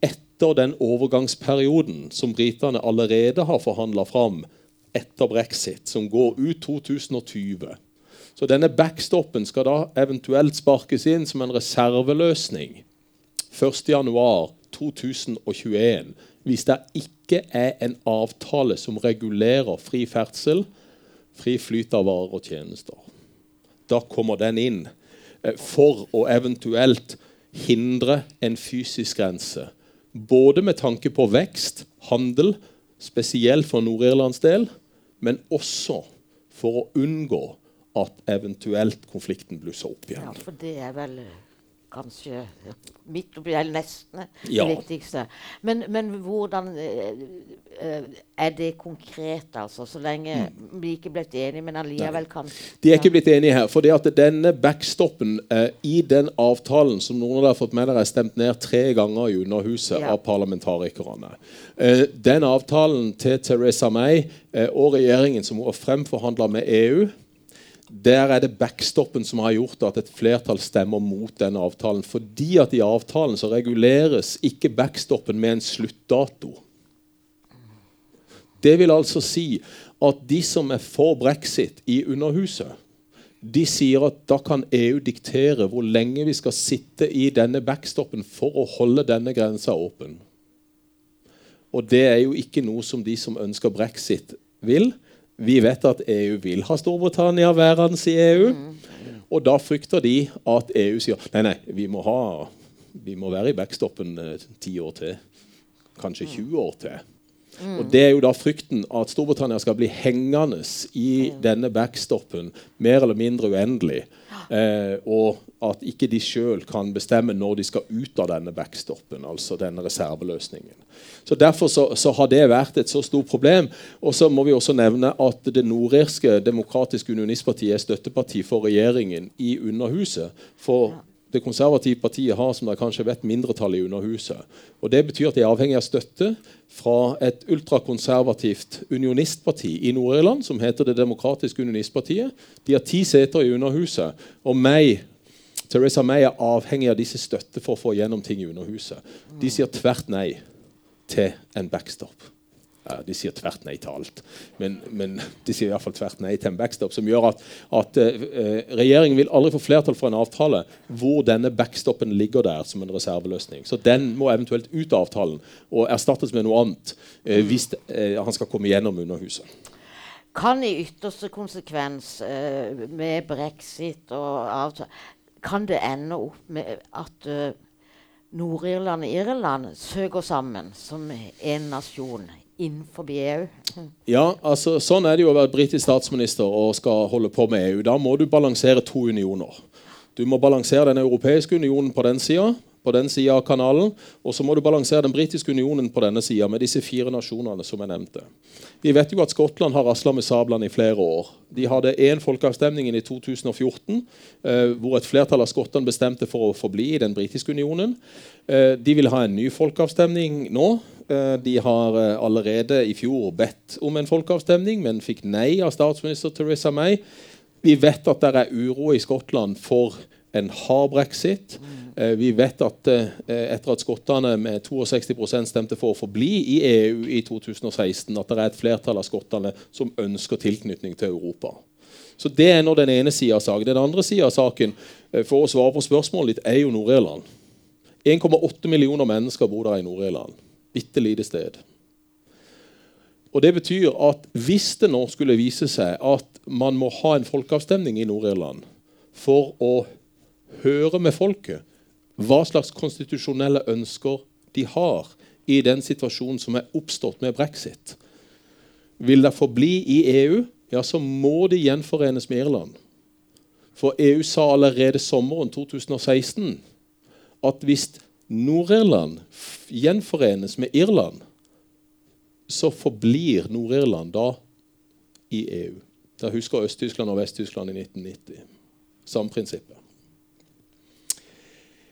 etter den overgangsperioden som britene allerede har forhandla fram etter brexit, som går ut 2020. Så denne backstoppen skal da eventuelt sparkes inn som en reserveløsning 1.1.2021 hvis det ikke er en avtale som regulerer fri ferdsel, fri flyt av varer og tjenester. Da kommer den inn eh, for å eventuelt hindre en fysisk grense. Både med tanke på vekst, handel, spesielt for Nord-Irlands del, men også for å unngå at eventuelt konflikten blusser opp igjen. Ja, for det er vel eh, kanskje midt oppi eller nesten det Ja. viktigste. Men, men hvordan eh, eh, er det konkret, altså? Så lenge vi ikke ble enige, men allikevel kan De er ikke blitt enige her. fordi at denne backstoppen eh, i den avtalen som noen av dere har fått med dere er stemt ned tre ganger i Underhuset Ja. av parlamentarikerne eh, Den avtalen til Theresa May eh, og regjeringen som hun har fremforhandla med EU, der er det backstoppen som har gjort at et flertall stemmer mot denne avtalen. Fordi at i avtalen så reguleres ikke backstoppen med en sluttdato. Det vil altså si at de som er for brexit i Underhuset, de sier at da kan EU diktere hvor lenge vi skal sitte i denne backstoppen for å holde denne grensa åpen. Og det er jo ikke noe som de som ønsker brexit, vil. Vi vet at EU vil ha Storbritannia værende i EU. Og da frykter de at EU sier nei, nei, vi må, ha, vi må være i backstoppen eh, ti år til. Kanskje 20 år til. Og Det er jo da frykten at Storbritannia skal bli hengende i denne backstoppen mer eller mindre uendelig. Eh, og at ikke de sjøl kan bestemme når de skal ut av denne backstoppen, altså denne reserveløsningen. Så Derfor så, så har det vært et så stort problem. Og så må vi også nevne at det nordirske demokratiske unionistpartiet er støtteparti for regjeringen i Underhuset. For det konservative partiet har som dere kanskje vet, mindretall i Underhuset. Og Det betyr at de er avhengig av støtte fra et ultrakonservativt unionistparti i Nord-Irland, som heter Det demokratiske unionistpartiet. De har ti seter i Underhuset. Og May, Theresa May er avhengig av disse støtte for å få gjennom ting i Underhuset. De sier tvert nei til en backstop. Ja, de sier tvert nei til alt, men, men de sier i hvert fall tvert nei til en backstop, som gjør at, at eh, regjeringen vil aldri få flertall for en avtale hvor denne backstoppen ligger der som en reserveløsning. Så den må eventuelt ut av avtalen og erstattes med noe annet eh, hvis eh, han skal komme gjennom Underhuset. Kan i ytterste konsekvens eh, med brexit og avtale Kan det ende opp med at eh, Nord-Irland og Irland søker sammen som en nasjon innenfor EU? Ja, altså Sånn er det jo å være britisk statsminister og skal holde på med EU. Da må du balansere to unioner. Du må balansere den europeiske unionen på den sida, på den sida av kanalen, og så må du balansere den britiske unionen på denne sida, med disse fire nasjonene som jeg nevnte. Vi vet jo at Skottland har rasla med sablene i flere år. De hadde én folkeavstemning i 2014, eh, hvor et flertall av skottene bestemte for å forbli i den britiske unionen. Eh, de vil ha en ny folkeavstemning nå. Eh, de har eh, allerede i fjor bedt om en folkeavstemning, men fikk nei av statsminister Theresa May. Vi vet at det er uro i Skottland for en hard brexit. Eh, vi vet at etter at skottene med 62% stemte for å forbli i EU i 2016, at det er et flertall av skottene som ønsker tilknytning til Europa. Så Det er nå den ene sida av saken. Den andre sida av saken for å svare på spørsmålet ditt, er jo Nord-Irland. 1,8 millioner mennesker bor der i Nord-Irland. Bitte lite sted. Og Det betyr at hvis det nå skulle vise seg at man må ha en folkeavstemning i Nord-Irland for å høre med folket hva slags konstitusjonelle ønsker de har i den situasjonen som er oppstått med brexit Vil det forbli i EU, ja, så må det gjenforenes med Irland. For EU sa allerede sommeren 2016 at hvis Nord-Irland gjenforenes med Irland, så forblir Nord-Irland da i EU. Da husker Øst-Tyskland og Vest-Tyskland i 1990. Samme prinsippet.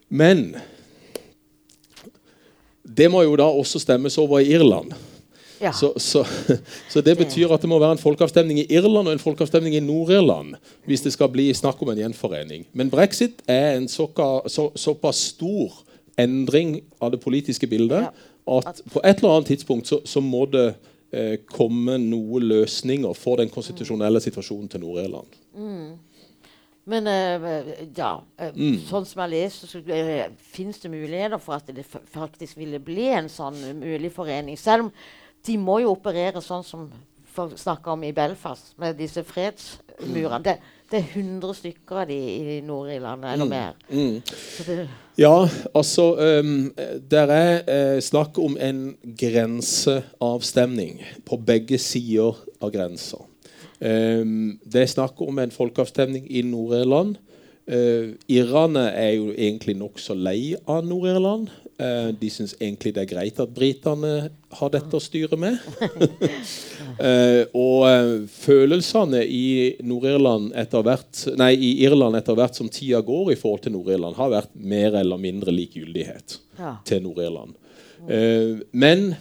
Men det må jo da også stemmes over i Irland. Ja. Så, så, så, det betyr at det må være en folkeavstemning i Irland og en folkeavstemning i Nord-Irland hvis det skal bli snakk om en gjenforening. Men brexit er en så, såpass stor endring av det politiske bildet at på et eller annet tidspunkt så, så må det eh, komme noen løsninger for den konstitusjonelle situasjonen til Nord-Irland. Mm. Men uh, ja, uh, mm. sånn som jeg leser, så uh, fins det muligheter for at det faktisk ville bli en sånn mulig forening. Selv om de må jo operere sånn som folk snakke om i Belfast, med disse fredsmurene. Det, det, er 100 stykker av de i Nord-Irland, eller mm. mer. Mm. ja, altså um, Det er snakk om en grenseavstemning på begge sider av grensa. Um, det er snakk om en folkeavstemning i Nord-Irland. Uh, Irene er jo egentlig nokså lei av Nord-Irland. Uh, de syns egentlig det er greit at britene har dette å styre med. eh, og følelsene i Nord-Irland etter hvert Nei, i Irland etter hvert som tida går i forhold til Nord-Irland, har vært mer eller mindre likegyldighet ja. til Nord-Irland. men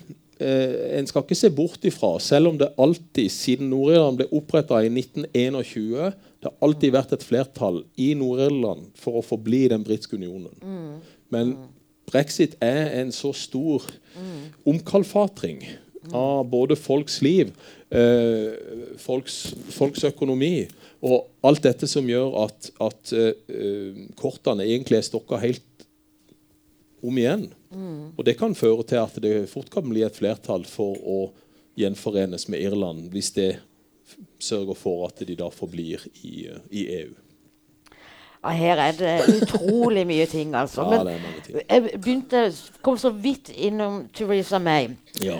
eh, en skal ikke se bort ifra, selv om det alltid, siden Nord-Irland ble oppretta i 1921, det har alltid vært et flertall i Nord-Irland for å forbli den britiske unionen. Mm. Men brexit er en så stor omkalfatring av både folks liv, eh, folks, folks, økonomi og alt dette som gjør at, at eh, kortene egentlig er stokka helt om igjen. Mm. Og det kan føre til at det fort kan bli et flertall for å gjenforenes med Irland, hvis det sørger for at de da forblir i, i EU. Her er det utrolig mye ting, altså. Ja, ting. jeg begynte, kom så vidt innom Theresa May. Ja.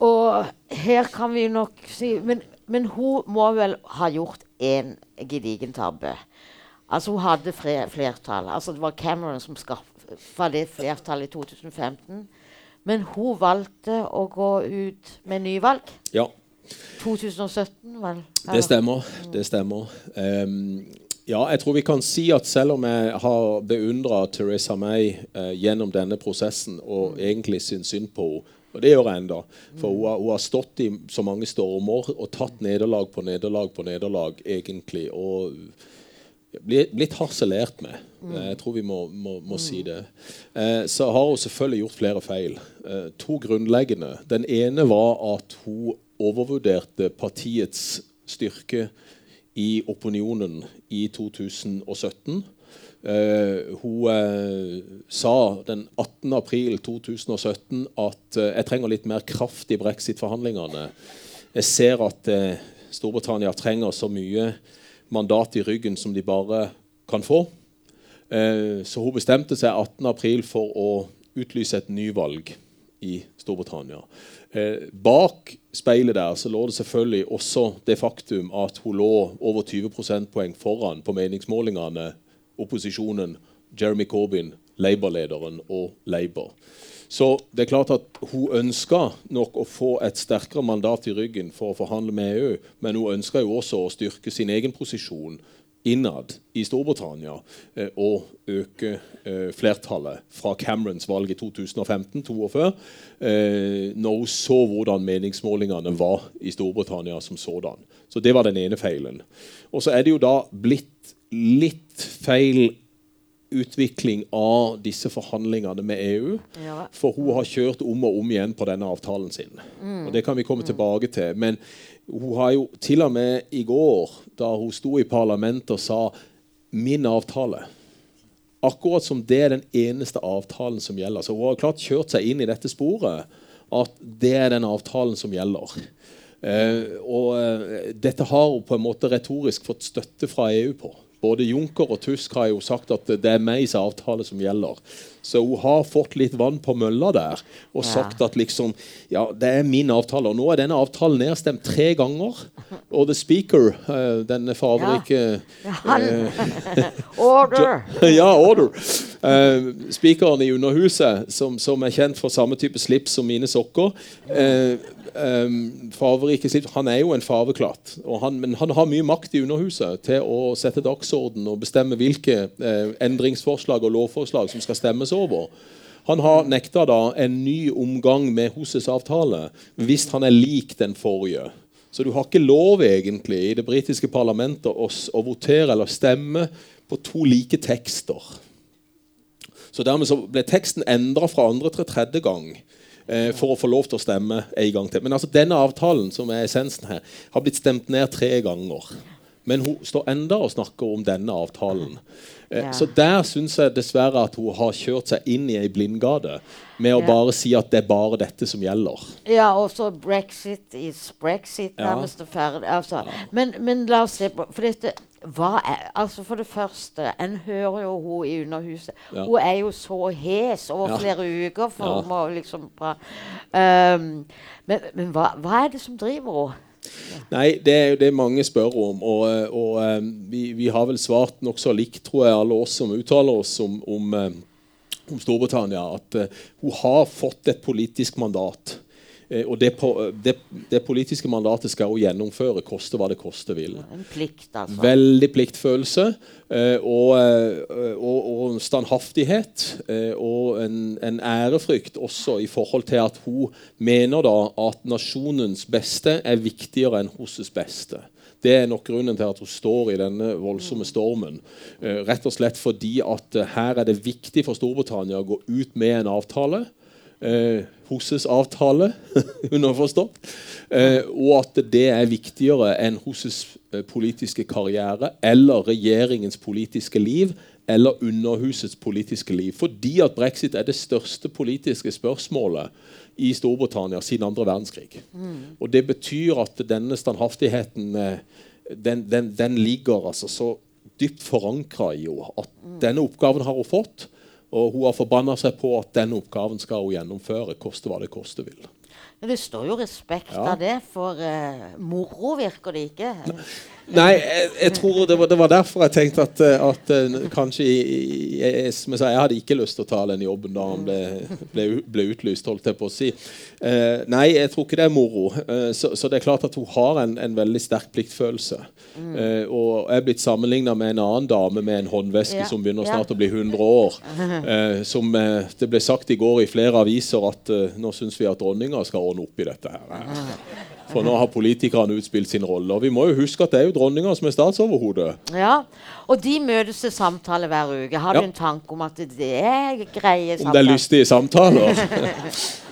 Og her kan vi nok si Men, men hun må vel ha gjort én gedigen tabbe. Altså Hun hadde flertall. Altså Det var Cameron som skaffa det flertallet i 2015. Men hun valgte å gå ut med nyvalg. Ja. 2017, vel? Det stemmer. Det stemmer. Um, ja, jeg tror vi kan si at selv om jeg har beundra Teresa May eh, gjennom denne prosessen og mm. egentlig syns synd på henne, og det gjør jeg ennå. For hun har, hun har, stått i så mange stormer og tatt nederlag på nederlag på nederlag, egentlig. og blitt harselert med. Mm. Jeg tror vi må, må, må mm. si det. Eh, så har hun selvfølgelig gjort flere feil. Eh, to grunnleggende. Den ene var at hun overvurderte partiets styrke i opinionen i 2017. Uh, hun uh, sa den 18. april 2017 at uh, jeg trenger litt mer kraft i brexit-forhandlingene. Jeg ser at eh, Storbritannia trenger så mye mandat i ryggen som de bare kan få. Eh, så hun bestemte seg 18.4 for å utlyse et nyvalg i Storbritannia. Eh, bak speilet der så lå det selvfølgelig også det faktum at hun lå over 20 prosentpoeng foran på meningsmålingene opposisjonen, Jeremy Corbyn, Labour-lederen og Labour. Så det er klart at hun ønska nok å få et sterkere mandat i ryggen for å forhandle med EU, men hun ønska jo også å styrke sin egen posisjon innad i Storbritannia å øke eh, flertallet fra Camerons valg i 2015, to år før, eh, når hun så hvordan meningsmålingene var i Storbritannia som sådan. Så det var den ene feilen. Og så er det jo da blitt litt feil utvikling av disse forhandlingene med EU. Ja. For hun har kjørt om og om igjen på denne avtalen sin. Mm. Og Det kan vi komme mm. tilbake til. Men hun har jo til og med i går, da hun sto i parlamentet og sa 'min avtale' Akkurat som det er den eneste avtalen som gjelder. Så hun har klart kjørt seg inn i dette sporet at det er den avtalen som gjelder. Uh, og uh, dette har hun på en måte retorisk fått støtte fra EU på. både Juncker og Tusk har jo sagt at det er Mays avtale som gjelder. Så hun har fått litt vann på mølla der og Ja. sagt at liksom, ja, det er min avtale. Og nå er denne avtalen nedstemt tre ganger. Og the speaker, eh, denne fargerike Ja, han Order! ja, order. Uh, speakeren i Underhuset, som, som er kjent for samme type slips som mine sokker uh, um, slips, Han er jo en farveklatt, han, men han har mye makt i Underhuset til å sette dagsorden og bestemme hvilke uh, endringsforslag og lovforslag som skal stemmes over. Han har nekta da en ny omgang med Hoses-avtale hvis han er lik den forrige. Så du har ikke lov egentlig i det britiske parlamentet å votere eller stemme på to like tekster. Så dermed så ble teksten endra fra andre til tredje gang eh, for å få lov til å stemme en gang til. Men altså denne avtalen som er essensen her, har blitt stemt ned tre ganger. Men hun står enda og snakker om denne avtalen. Eh, Ja. Så der syns jeg dessverre at hun har kjørt seg inn i ei blindgate med å Ja. bare si at det er bare dette som gjelder. Ja, og så brexit is brexit, Ja. nærmest ja. ferdig. Altså. Men, men la oss se på For dette er, altså For det første, en hører jo hun i Underhuset. Ja. Hun er jo så hes over Ja. flere uker for Ja. hun må liksom. Um, men men hva, hva er det som driver henne? Nei, det er jo det mange spør om. Og, og eh, vi, vi har vel svart nokså likt, tror jeg, alle oss som uttaler oss om, om, eh, om Storbritannia, at eh, hun har fått et politisk mandat. Eh, og det, det, det politiske mandatet skal hun gjennomføre, koste hva det koste vil. En plikt, altså. Veldig pliktfølelse eh, og, eh, og, og standhaftighet. Eh, og en, en ærefrykt også i forhold til at hun mener da at nasjonens beste er viktigere enn hennes beste. Det er nok grunnen til at hun står i denne voldsomme stormen. Eh, rett og slett fordi at her er det viktig for Storbritannia å gå ut med en avtale. Eh, HOSES-avtale, underforstått. Eh, og at det er viktigere enn Hosses eh, politiske karriere eller regjeringens politiske liv eller Underhusets politiske liv. Fordi at brexit er det største politiske spørsmålet i Storbritannia siden andre verdenskrig. Og det betyr at denne standhaftigheten eh, den, den, den ligger altså så dypt forankra i henne at denne oppgaven har hun fått. Og hun har forbanna seg på at denne oppgaven skal hun gjennomføre, koste hva det koste vil. Det står jo respekt Ja. av det, for uh, moro virker det ikke. Nei, jeg, jeg tror det var, det var derfor jeg tenkte at, eh, at eh, kanskje jeg, som jeg, sa, jeg hadde ikke lyst til å ta den jobben da han ble, ble, ble utlyst, holdt jeg på å si. Eh, nei, jeg tror ikke det er moro. Eh, så, så det er klart at hun har en, en veldig sterk pliktfølelse. Eh, og jeg er blitt sammenligna med en annen dame med en håndveske Ja, som begynner snart å bli 100 år. Som det ble sagt i går i flere aviser at nå syns vi at dronninga skal ordne opp i dette her. For nå har politikerne utspilt sin rolle. Og vi må jo huske at det er jo dronninga som er statsoverhode. Ja, Og de møtes til samtale hver uke. Har Ja. du en tanke om at det er greie Om det er lystige samtaler.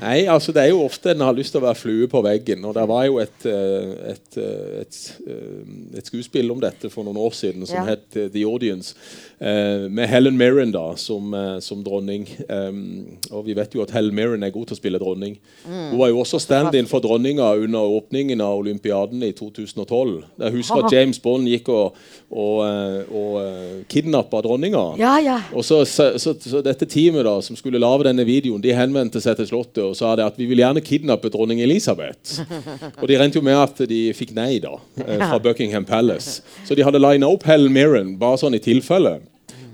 Nei, altså det er jo ofte en har lyst til å være flue på veggen. Og det var jo et, eh, et, eh, et, eh, et skuespill om dette for noen år siden som Ja. het The Audience. med Helen Mirren da som, som dronning. Um, og vi vet jo at Helen Mirren er god til å spille dronning. Hun var jo også stand-in for dronninga under åpningen av olympiaden i 2012. Jeg husker at James Bond gikk og, og, og eh, kidnappa dronninga. Ja, ja. Og så, så, så, så dette teamet da, som skulle lage denne videoen, de henvendte seg til Slottet og sa det at vi vil gjerne kidnappe dronning Elisabeth. Og de regnet jo med at de fikk nei da, eh, fra Buckingham Palace. Så de hadde lina opp Helen Mirren bare sånn i tilfelle.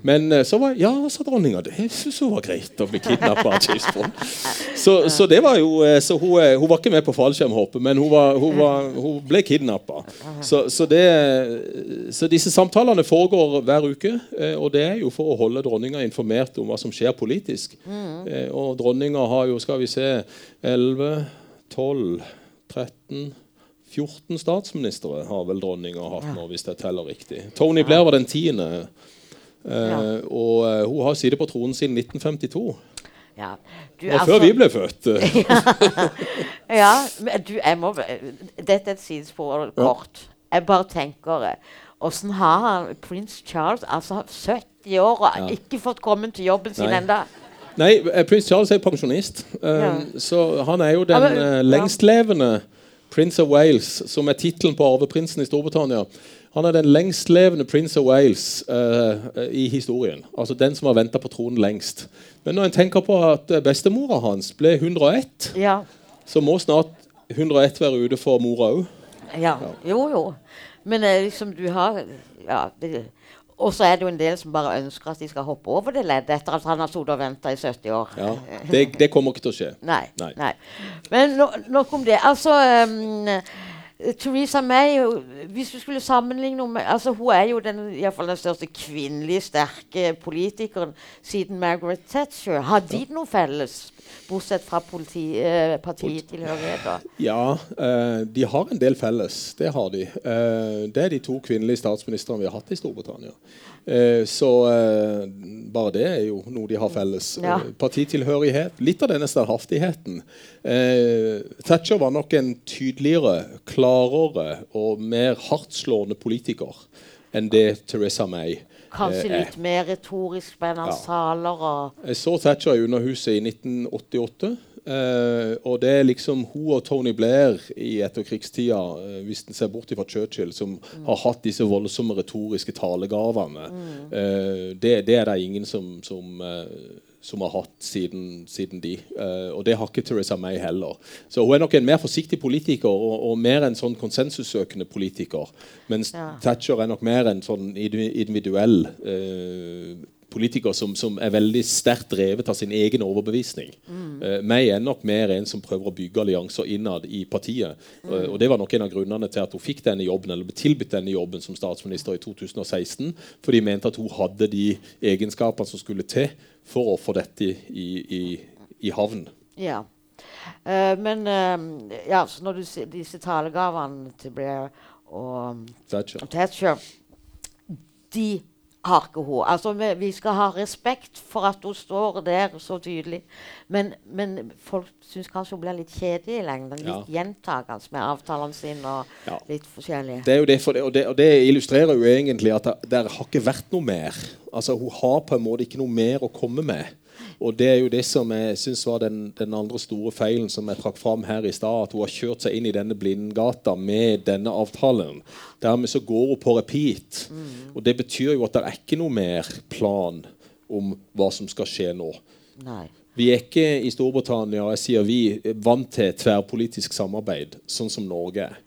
Men eh, så var ja, sa dronninga det syntes hun var greit å bli kidnappa av James Bond. Så, så det var jo eh, så hun, eh, hun var ikke med på fallskjermhoppet, men hun, var, hun, var, hun ble kidnappa. Så, så, det, så disse samtalene foregår hver uke, og det er jo for å holde dronninga informert om hva som skjer politisk. Eh, Og dronninga har jo, skal vi se 11, 12, 13 14 statsministre har vel dronninga hatt nå, hvis jeg teller riktig. Tony Blair var den tiende. Eh, Ja. Og eh, hun har sittet på tronen siden 1952. ja. Du, Og før vi ble født. eh, Ja, men du, jeg må Dette er et sidespor kort. Jeg bare tenker eh, Åssen har han prins Charles, altså 70 år, og Ja. ikke fått kommet til jobben sin ennå? Nei, eh, prins Charles er pensjonist. um, Ja. Så han er jo den Ja, men- eh, lengstlevende Prince of Wales, som er tittelen på arveprinsen i Storbritannia. Han er den lengstlevende prins of Wales eh, i historien. Altså den som har venta på tronen lengst. Men når en tenker på at eh, bestemora hans ble 101, Ja. så må snart 101 være ute for mora òg. ja. Jo, jo. Men eh, liksom du har ja, Og så er det jo en del som bare ønsker at de skal hoppe over det leddet etter at han har sittet og venta i 70 år. Ja, det, det kommer ikke til å skje. Nei. Nei. nei. Men no, nok om det. Altså um, Theresa May Hvis du skulle sammenligne med altså Hun er jo den, i fall den største kvinnelige sterke politikeren siden Margaret Thatcher. Har de noe felles, bortsett fra politi, eh, partitilhørigheter? Ja, eh, de har en del felles. Det har de. Eh, det er de to kvinnelige statsministrene vi har hatt i Storbritannia. Eh, så eh, bare det er jo noe de har felles. Ja. Eh, partitilhørighet. Litt av denne standhaftigheten. Eh, Thatcher var nok en tydeligere, klarere og mer hardtslående politiker enn det Teresa May Kanskje eh, er. litt mer retorisk spennende Ja. saler og Jeg så Thatcher i Underhuset i 1988. eh, og det er liksom hun og Tony Blair i etterkrigstida, uh, hvis en ser bort fra Churchill, som har hatt disse voldsomme retoriske talegavene. Eh, det, det er det ingen som, som, som har hatt siden, siden de. Og det har ikke Theresa May heller. Så hun er nok en mer forsiktig politiker og, og mer en sånn konsensussøkende politiker. Mens Ja. Thatcher er nok mer en sånn individuell eh, politiker som, som er veldig sterkt drevet av sin egen overbevisning. Mm. Uh, meg er nok mer en som prøver å bygge allianser innad i partiet. Uh, og Det var nok en av grunnene til at hun fikk denne jobben, eller ble tilbudt denne jobben som statsminister i 2016. For de mente at hun hadde de egenskapene som skulle til for å få dette i, i, i havn. Ja. Uh, men ja, så når du ser disse talegavene til Blair og Thatcher. Thatcher De har ikke hun. Altså, vi, vi skal ha respekt for at hun står der så tydelig. Men, men folk syns kanskje hun blir litt kjedelig i lengden. Litt gjentagende med avtalene sine og Ja. litt forskjellige. Det er jo det, for det, og, det, og det illustrerer jo egentlig at det, det har ikke vært noe mer. Altså Hun har på en måte ikke noe mer å komme med. Og det er jo det som jeg synes var den, den andre store feilen som jeg trakk fram her i stad. At hun har kjørt seg inn i denne blindgata med denne avtalen. Dermed så går hun på repeat. Og det betyr jo at det er ikke noe mer plan om hva som skal skje nå. Nei. Vi er ikke i Storbritannia jeg sier vi, vant til tverrpolitisk samarbeid, sånn som Norge er.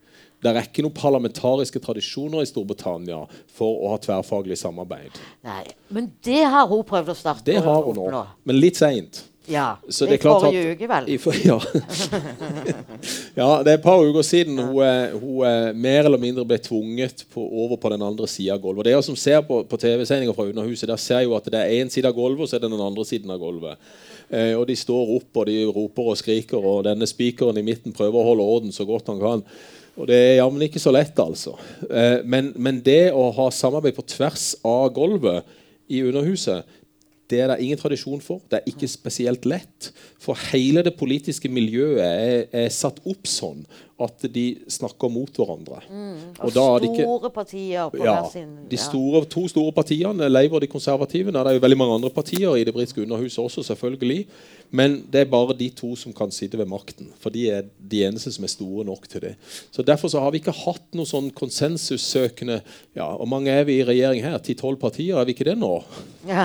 Det er ikke noen parlamentariske tradisjoner i Storbritannia for å ha tverrfaglig samarbeid. Nei. Men det har hun prøvd å starte Det har hun nå, men litt seint. Ja. Så det er klart forrige uke, vel. I for, ja. ja, det er et par uker siden hun, er- hun er mer eller mindre ble tvunget på, over på den andre sida av gulvet. Dere som ser på, på TV-sendinga fra Underhuset, der ser jo at det er én side av gulvet, og så er det den andre siden av gulvet. Eh, og de står opp og de roper og skriker, og denne spikeren i midten prøver å holde orden så godt han kan. Og det er jammen ikke så lett, altså. Eh, men, men det å ha samarbeid på tvers av gulvet i Underhuset, det er det ingen tradisjon for. Det er ikke spesielt lett. For hele det politiske miljøet er, er satt opp sånn at de snakker mot hverandre. Og, da er det ikke- store partier på ja, hver sin de ja. store, to store partiene, Labour og de konservative. Det er jo veldig mange andre partier i det britiske underhuset også, selvfølgelig. Men det er bare de to som kan sitte ved makten. For de er de eneste som er store nok til det. Så Derfor så har vi ikke hatt noe sånn konsensussøkende ja, Hvor mange er vi i regjering her? Ti-tolv partier? Er vi ikke det nå?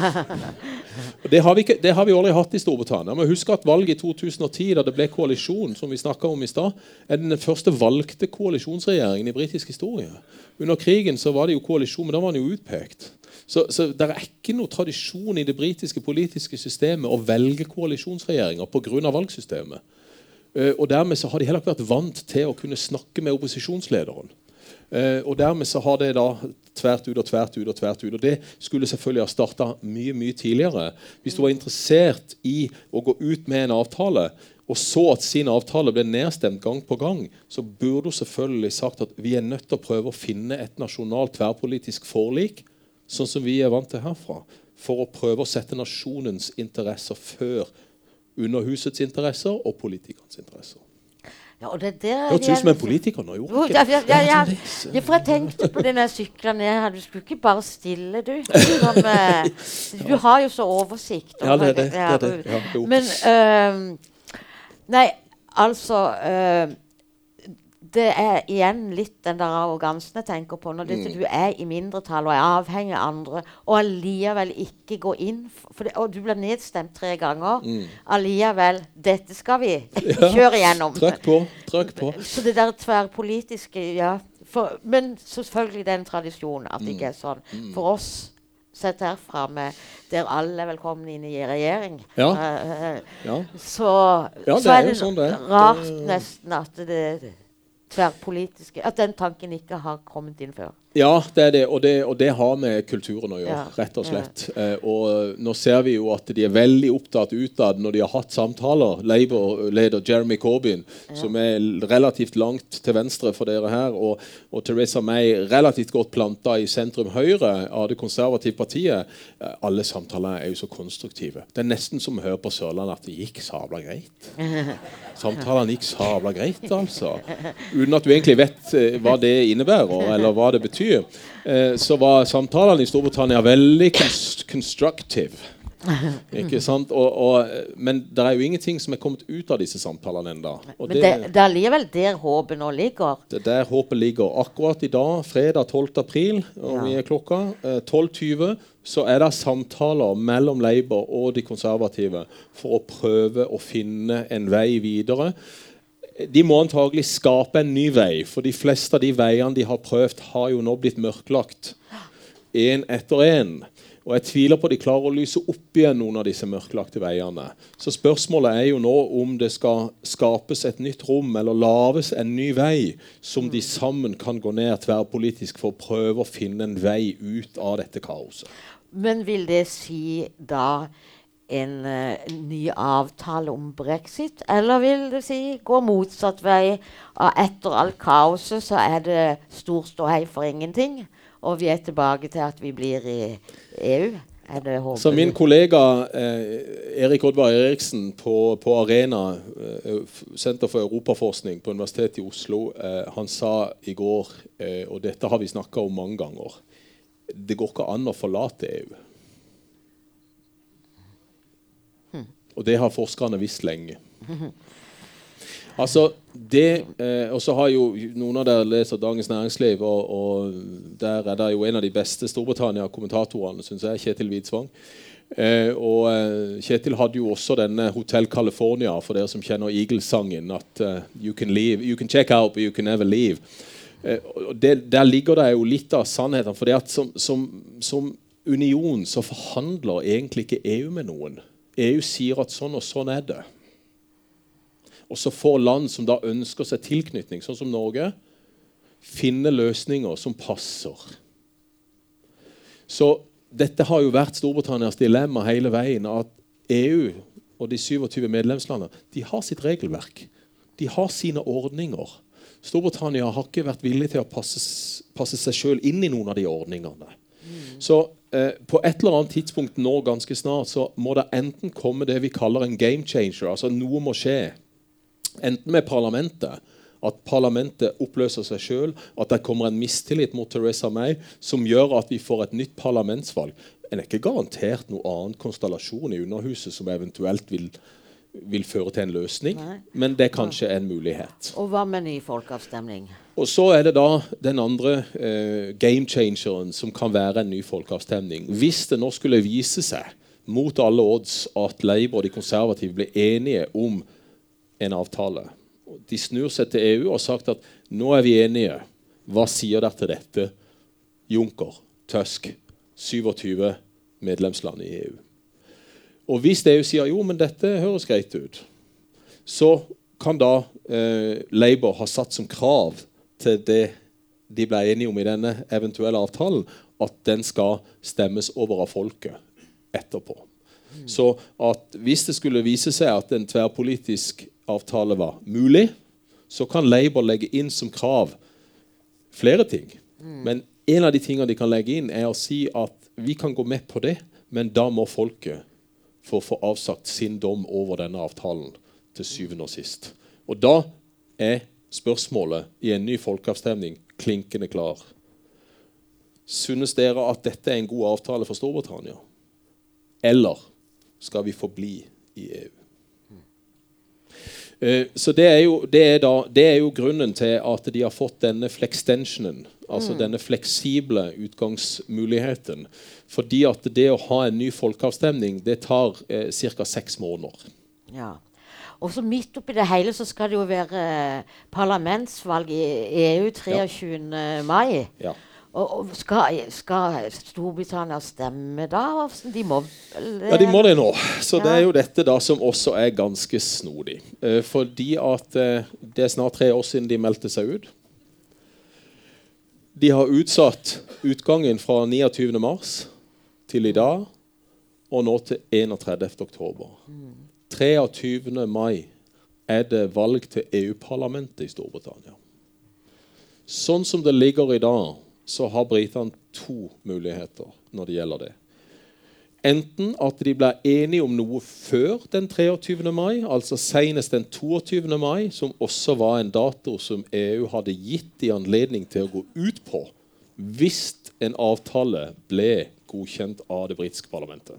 Det har, vi ikke, det har vi aldri hatt i Storbritannia. Men husk at valget i 2010, da det ble koalisjon, som vi snakket om i stad, er den første valgte koalisjonsregjeringen i britisk historie. Under krigen så var det jo koalisjon, men da var den jo utpekt. Så, så det er ikke noe tradisjon i det britiske politiske systemet å velge koalisjonsregjeringer pga. valgsystemet. Eh, og dermed så har de heller ikke vært vant til å kunne snakke med opposisjonslederen. Eh, og dermed så har det da tvert ut og tvert ut og tvert ut. Og det skulle selvfølgelig ha starta mye mye tidligere. Hvis du var interessert i å gå ut med en avtale, og så at sin avtale ble nedstemt gang på gang, så burde hun selvfølgelig sagt at vi er nødt til å prøve å finne et nasjonalt tverrpolitisk forlik, sånn som vi er vant til herfra, for å prøve å sette nasjonens interesser før underhusets interesser og politikernes interesser. Ja, og det, er der Det hørtes ut som en politiker nå. Jo, gjorde det ja, ikke? ja, ja. ja, for jeg tenkte på det når jeg sykla ned her. Du skulle ikke bare stille, du. Som, uh, du har jo så oversikt. Ja, det er det. Det, er det. Men øhm, Nei, altså øh, det er igjen litt den der arrogansen jeg tenker på. Når dette, du er i mindretall og er avhengig av andre, og allikevel ikke går inn for det, Og du blir nedstemt tre ganger. Allikevel Dette skal vi kjøre igjennom. Trykk på. Trykk på. Så det der tverrpolitiske ja. For, men selvfølgelig det er en tradisjon at det ikke er sånn. For oss sett herfra med der alle er velkomne inn i regjering, Ja. eh, eh, Ja. så, Ja, så det er det sånn det rart nesten at det, det tverrpolitiske At den tanken ikke har kommet inn før. Ja, det er det, og det, og det har med kulturen å gjøre, Ja. rett og slett. Eh, og nå ser vi jo at de er veldig opptatt utad når de har hatt samtaler. Labour-leder Jeremy Corbyn, som er relativt langt til venstre for dere her, og, og Theresa May relativt godt planta i sentrum høyre av det konservative partiet. Eh, alle samtaler er jo så konstruktive. Det er nesten som å høre på Sørlandet at det gikk sabla greit. Samtalene gikk sabla greit, altså. Uten at du egentlig vet eh, hva det innebærer, eller hva det betyr. Eh, så var samtalene i Storbritannia veldig constructive. Ikke sant? Og, og, men det er jo ingenting som er kommet ut av disse samtalene ennå. Men det, det er likevel der håpet nå ligger. Det er der håpet ligger. Akkurat i dag, fredag 12. april, og vi er klokka eh, 12.20, så er det samtaler mellom Labour og de konservative for å prøve å finne en vei videre. De må antagelig skape en ny vei, for de fleste av de veiene de har prøvd, har jo nå blitt mørklagt. Én etter én. Og jeg tviler på de klarer å lyse opp igjen noen av disse mørklagte veiene. Så spørsmålet er jo nå om det skal skapes et nytt rom, eller lages en ny vei, som de sammen kan gå ned tverrpolitisk for å prøve å finne en vei ut av dette kaoset. Men vil det si da en uh, ny avtale om brexit, eller vil det si gå motsatt vei? Og etter alt kaoset så er det stor ståhei for ingenting, og vi er tilbake til at vi blir i EU? Så min kollega eh, Erik Oddvar Eriksen på, på Arena, eh, Senter for europaforskning på Universitetet i Oslo, eh, han sa i går, eh, og dette har vi snakka om mange ganger Det går ikke an å forlate EU. Og det har forskerne visst lenge. Altså, det, eh, Og så har jo noen av dere leser Dagens Næringsliv, og, og der er det jo en av de beste Storbritannia-kommentatorene, syns jeg, Kjetil Widsvang. Eh, og eh, Kjetil hadde jo også denne Hotel California, for dere som kjenner Eagles-sangen. At uh, you, can leave, you can check out, but you can never leave. Eh, og det, der ligger det jo litt av sannheten. For det at som, som, som union så forhandler egentlig ikke EU med noen. EU sier at sånn og sånn er det. Og så får land som da ønsker seg tilknytning, sånn som Norge, finne løsninger som passer. Så dette har jo vært Storbritannias dilemma hele veien. At EU og de 27 medlemslandene de har sitt regelverk. De har sine ordninger. Storbritannia har ikke vært villig til å passe, passe seg sjøl inn i noen av de ordningene. Så eh, på et eller annet tidspunkt nå ganske snart så må det enten komme det vi kaller en game changer. Altså noe må skje. Enten med parlamentet, at parlamentet oppløser seg sjøl, at det kommer en mistillit mot Theresa May som gjør at vi får et nytt parlamentsvalg. En er ikke garantert noen annen konstellasjon i Underhuset som eventuelt vil, vil føre til en løsning, Nei. men det er kanskje en mulighet. Og hva med ny folkeavstemning? Og så er det da den andre eh, game changeren som kan være en ny folkeavstemning. Hvis det nå skulle vise seg, mot alle odds, at Labour og de konservative blir enige om en avtale. De snur seg til EU og har sagt at nå er vi enige. Hva sier dere til dette? Juncker, Tusk, 27 medlemsland i EU. Og hvis EU sier jo, men dette høres greit ut, så kan da eh, Labour ha satt som krav til det de ble enige om i denne eventuelle avtalen, at den skal stemmes over av folket etterpå. Så at hvis det skulle vise seg at en tverrpolitisk avtale var mulig, så kan Labour legge inn som krav flere ting. Men en av de tingene de kan legge inn, er å si at vi kan gå med på det, men da må folket få få avsagt sin dom over denne avtalen til syvende og sist. Og da er spørsmålet i en ny folkeavstemning klinkende klar. Synes dere at dette er en god avtale for Storbritannia? Eller skal vi forbli i EU? Eh, så det er, jo, det, er da, det er, jo, grunnen til at de har fått denne flextensionen. Altså mm. denne fleksible utgangsmuligheten. Fordi at det å ha en ny folkeavstemning det tar eh, ca. seks måneder. Ja. Og så midt oppi det hele så skal det jo være parlamentsvalg i EU 23. Ja. mai. Ja. Og, og skal, skal, Storbritannia stemme da? De må Ja, de må det nå. Så ja. det er jo dette da som også er ganske snodig. Eh, fordi at eh, det er snart tre år siden de meldte seg ut. De har utsatt utgangen fra 29. mars til i dag, og nå til 31. oktober. Mm. 23. mai er det valg til EU-parlamentet i Storbritannia. Sånn som det ligger i dag, så har britene to muligheter når det gjelder det. Enten at de blir enige om noe før den 23. mai, altså senest den 22. mai, som også var en dato som EU hadde gitt de anledning til å gå ut på hvis en avtale ble godkjent av det britiske parlamentet.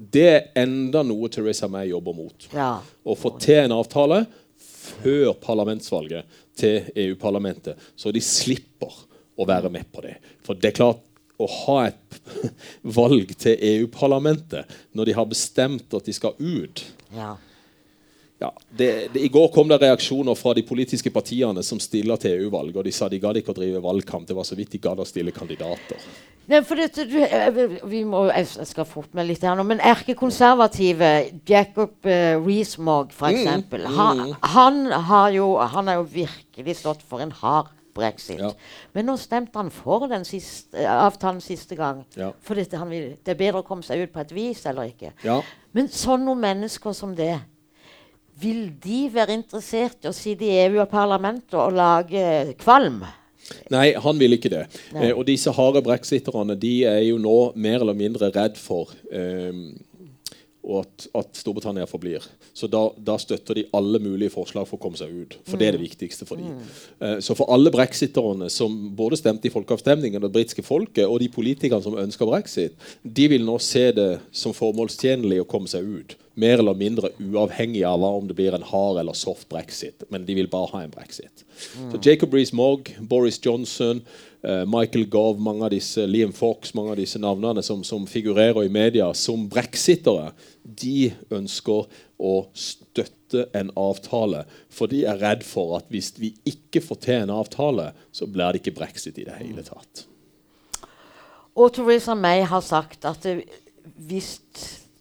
Det er enda noe Teresa May jobber mot. Ja. Å få til en avtale før parlamentsvalget til EU-parlamentet, så de slipper å være med på det. For det er klart, å ha et valg til EU-parlamentet når de har bestemt at de skal ut ja. Ja, det, det, I går kom det reaksjoner fra de politiske partiene som stiller til EU-valg. og De sa de gadd ikke å drive valgkamp. Det var så vidt de gadd å stille kandidater. Nei, for dette, du, eh, vi må, Jeg skal fort med litt her nå, men erkekonservative Jacob uh, Rees-Mogg, f.eks. Mm, han, mm. han, har jo, han har jo virkelig stått for en hard brexit. Ja. Men nå stemte han for den siste, uh, avtalen siste gang. Ja. For dette, vil, det er bedre å komme seg ut på et vis eller ikke. Ja. Men sånne mennesker som det vil de være interessert i å sitte i EU-parlamentet og lage kvalm? Nei, han vil ikke det. Eh, og disse harde brexiterne de er jo nå mer eller mindre redd for eh, og at, at, Storbritannia forblir. Så da, da, støtter de alle mulige forslag for å komme seg ut. For mm. det er det mm. viktigste for dem. Mm. Uh, så for alle brexiterne som både stemte i folkeavstemningen, det britiske folket, og de politikerne som ønsker brexit, de vil nå se det som formålstjenlig å komme seg ut. Mer eller mindre uavhengig av om det blir en hard eller soft brexit. Men de vil bare ha en brexit. Mm. Så Jacob Rees-Mogg, Boris Johnson Michael Gove, mange av disse, Liam Fox, mange av disse navnene som, som figurerer i media som brexitere, de ønsker å støtte en avtale. For de er redd for at hvis vi ikke får til en avtale, så blir det ikke brexit i det hele tatt. Og Theresa May har sagt at hvis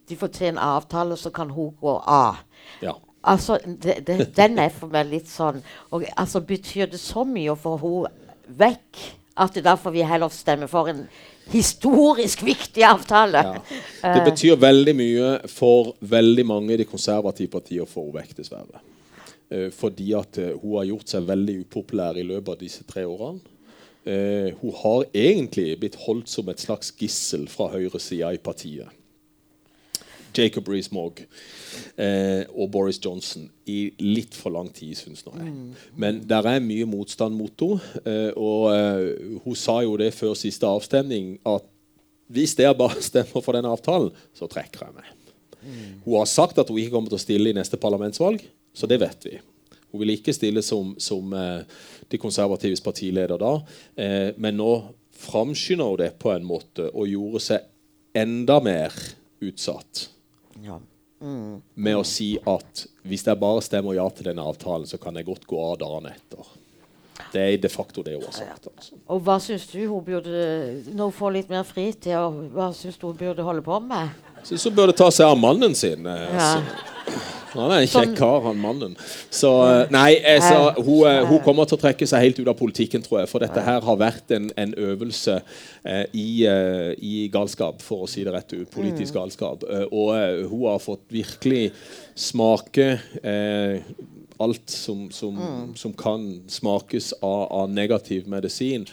de får til en avtale, så kan hun gå av. Ja. Altså, det, det, Den er for meg litt sånn og, altså, Betyr det så mye å få henne vekk at da får vi heller stemme for en historisk viktig avtale. Ja. Det betyr veldig mye for veldig mange i de konservative partiene å få henne vekk, dessverre. Uh, fordi at uh, hun har gjort seg veldig upopulær i løpet av disse tre årene. Uh, hun har egentlig blitt holdt som et slags gissel fra høyresida i partiet. Jacob Rees-Mogg eh, og Boris Johnson i litt for lang tid, syns jeg. Mm. Men der er mye motstand mot henne. Eh, og eh, hun sa jo det før siste avstemning at hvis dere bare stemmer for denne avtalen, så trekker jeg meg. Hun har sagt at hun ikke kommer til å stille i neste parlamentsvalg, så det vet vi. Hun vil ikke stille som, som eh, de konservatives partileder da, men nå framskynder hun det på en måte og gjorde seg enda mer utsatt. Ja. Mm. Med å si at hvis jeg bare stemmer ja til denne avtalen, så kan jeg godt gå av dagen etter. Det er de facto det hun har sagt. Altså. Og hva syns du hun burde Når hun får litt mer fritid, hva syns du hun burde holde på med? Syns hun burde ta seg av mannen sin. Eh, ja. Han er en kjekk kar, han mannen. Så eh, nei, sa, hun, eh, hun, kommer til å trekke seg helt ut av politikken, tror jeg. For dette her har vært en, en øvelse eh, i, i, galskap, for å si det rett ut. Politisk mm. galskap. Og uh, hun har fått virkelig smake alt som, som, mm. som, kan smakes av, av negativ medisin.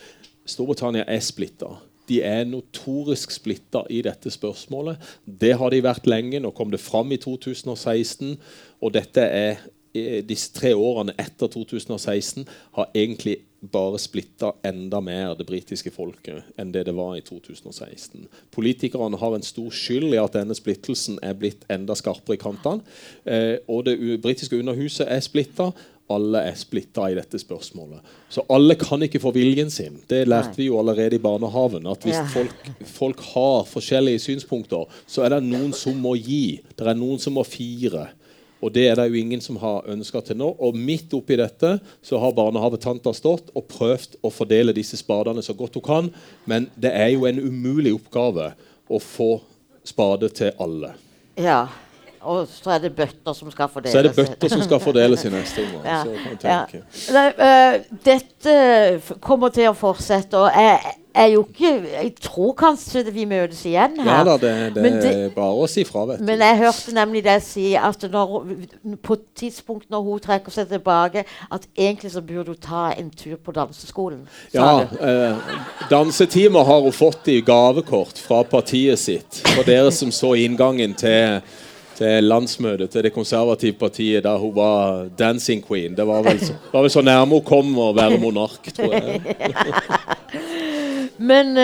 Storbritannia er splitta. De er notorisk splitta i dette spørsmålet. Det har de vært lenge. Nå kom det fram i 2016. Og dette er disse tre årene etter 2016 har egentlig bare splitta enda mer det britiske folket enn det det var i 2016. Politikerne har en stor skyld i at denne splittelsen er blitt enda skarpere i kantene. Eh, og det britiske underhuset er splitta. Alle er splitta i dette spørsmålet. Så alle kan ikke få viljen sin. Det lærte vi jo allerede i barnehaven. At hvis folk, folk har forskjellige synspunkter, så er det noen som må gi. Det er noen som må fire. Og det er det jo ingen som har ønska til nå. Og midt oppi dette så har barnehavetanta stått og prøvd å fordele disse spadene så godt hun kan. Men det er jo en umulig oppgave å få spade til alle. Ja. Og så er det bøtter som skal fordeles. Så er det bøtter som skal fordeles i neste omgang. Ja. Ja. Uh, dette kommer til å fortsette, og jeg jo ikke Jeg tror kanskje vi møtes igjen her. Ja da, det, det, det er bare å si fra, vet du. Men jeg hørte nemlig deg si at når, på et tidspunkt når hun trekker seg tilbake, at egentlig så burde hun ta en tur på danseskolen. Ja, du. eh, Dansetimer har hun fått i gavekort fra partiet sitt. For dere som så inngangen til, til landsmøtet til det konservative partiet da hun var dancing queen. Det var vel så, var vel så nærme hun kom å være monark, tror jeg. Men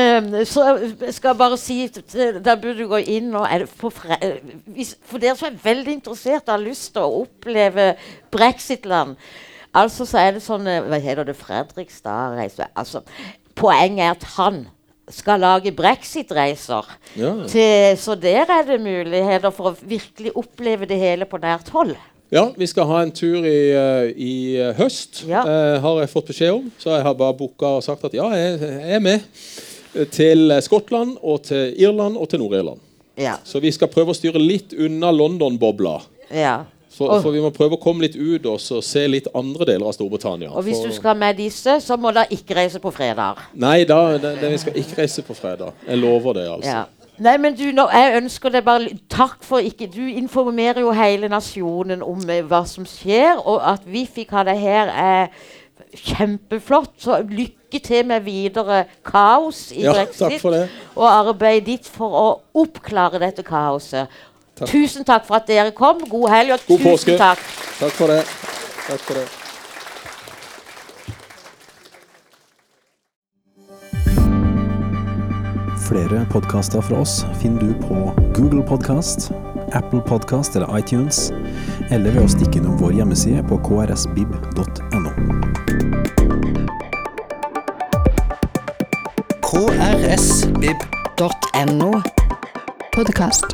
så skal jeg bare si Der burde du gå inn og eh, hvis, For dere som er veldig interessert og har lyst til å oppleve brexit-land Altså så er det sånn eh, Hva heter det? Fredrikstad-reise. Altså, poenget er at han skal lage brexit-reiser. Ja. Så der er det muligheter for å virkelig oppleve det hele på nært hold. Ja, vi skal ha en tur i, eh, i eh, høst, Ja. eh, har jeg fått beskjed om. Så jeg har bare booka og sagt at ja, jeg, jeg er med. Til Skottland og til Irland og til Nord-Irland. Ja. Så vi skal prøve å styre litt unna London-bobla. ja. For, for vi må prøve å komme litt ut og se litt andre deler av Storbritannia. Og hvis for, du skal med disse, så må da ikke reise på fredag. Nei, da, det, det, vi skal ikke reise på fredag. Jeg lover det, altså. Ja. Nei, men du, nå, jeg ønsker deg bare Takk for ikke Du informerer jo hele nasjonen om eh, hva som skjer, og at vi fikk ha deg her, er kjempeflott. Så lykke til med videre kaos i Ja, brexit. Og arbeidet ditt for å oppklare dette kaoset. Takk. Tusen takk for at dere kom. God helg, og God tusen påske. takk. Takk for det. Takk for det. Flere podkaster fra oss finner du på Google Podkast, Apple Podkast eller iTunes, eller ved å stikke innom vår hjemmeside på krsbib.no. krsbib.no. Podkast.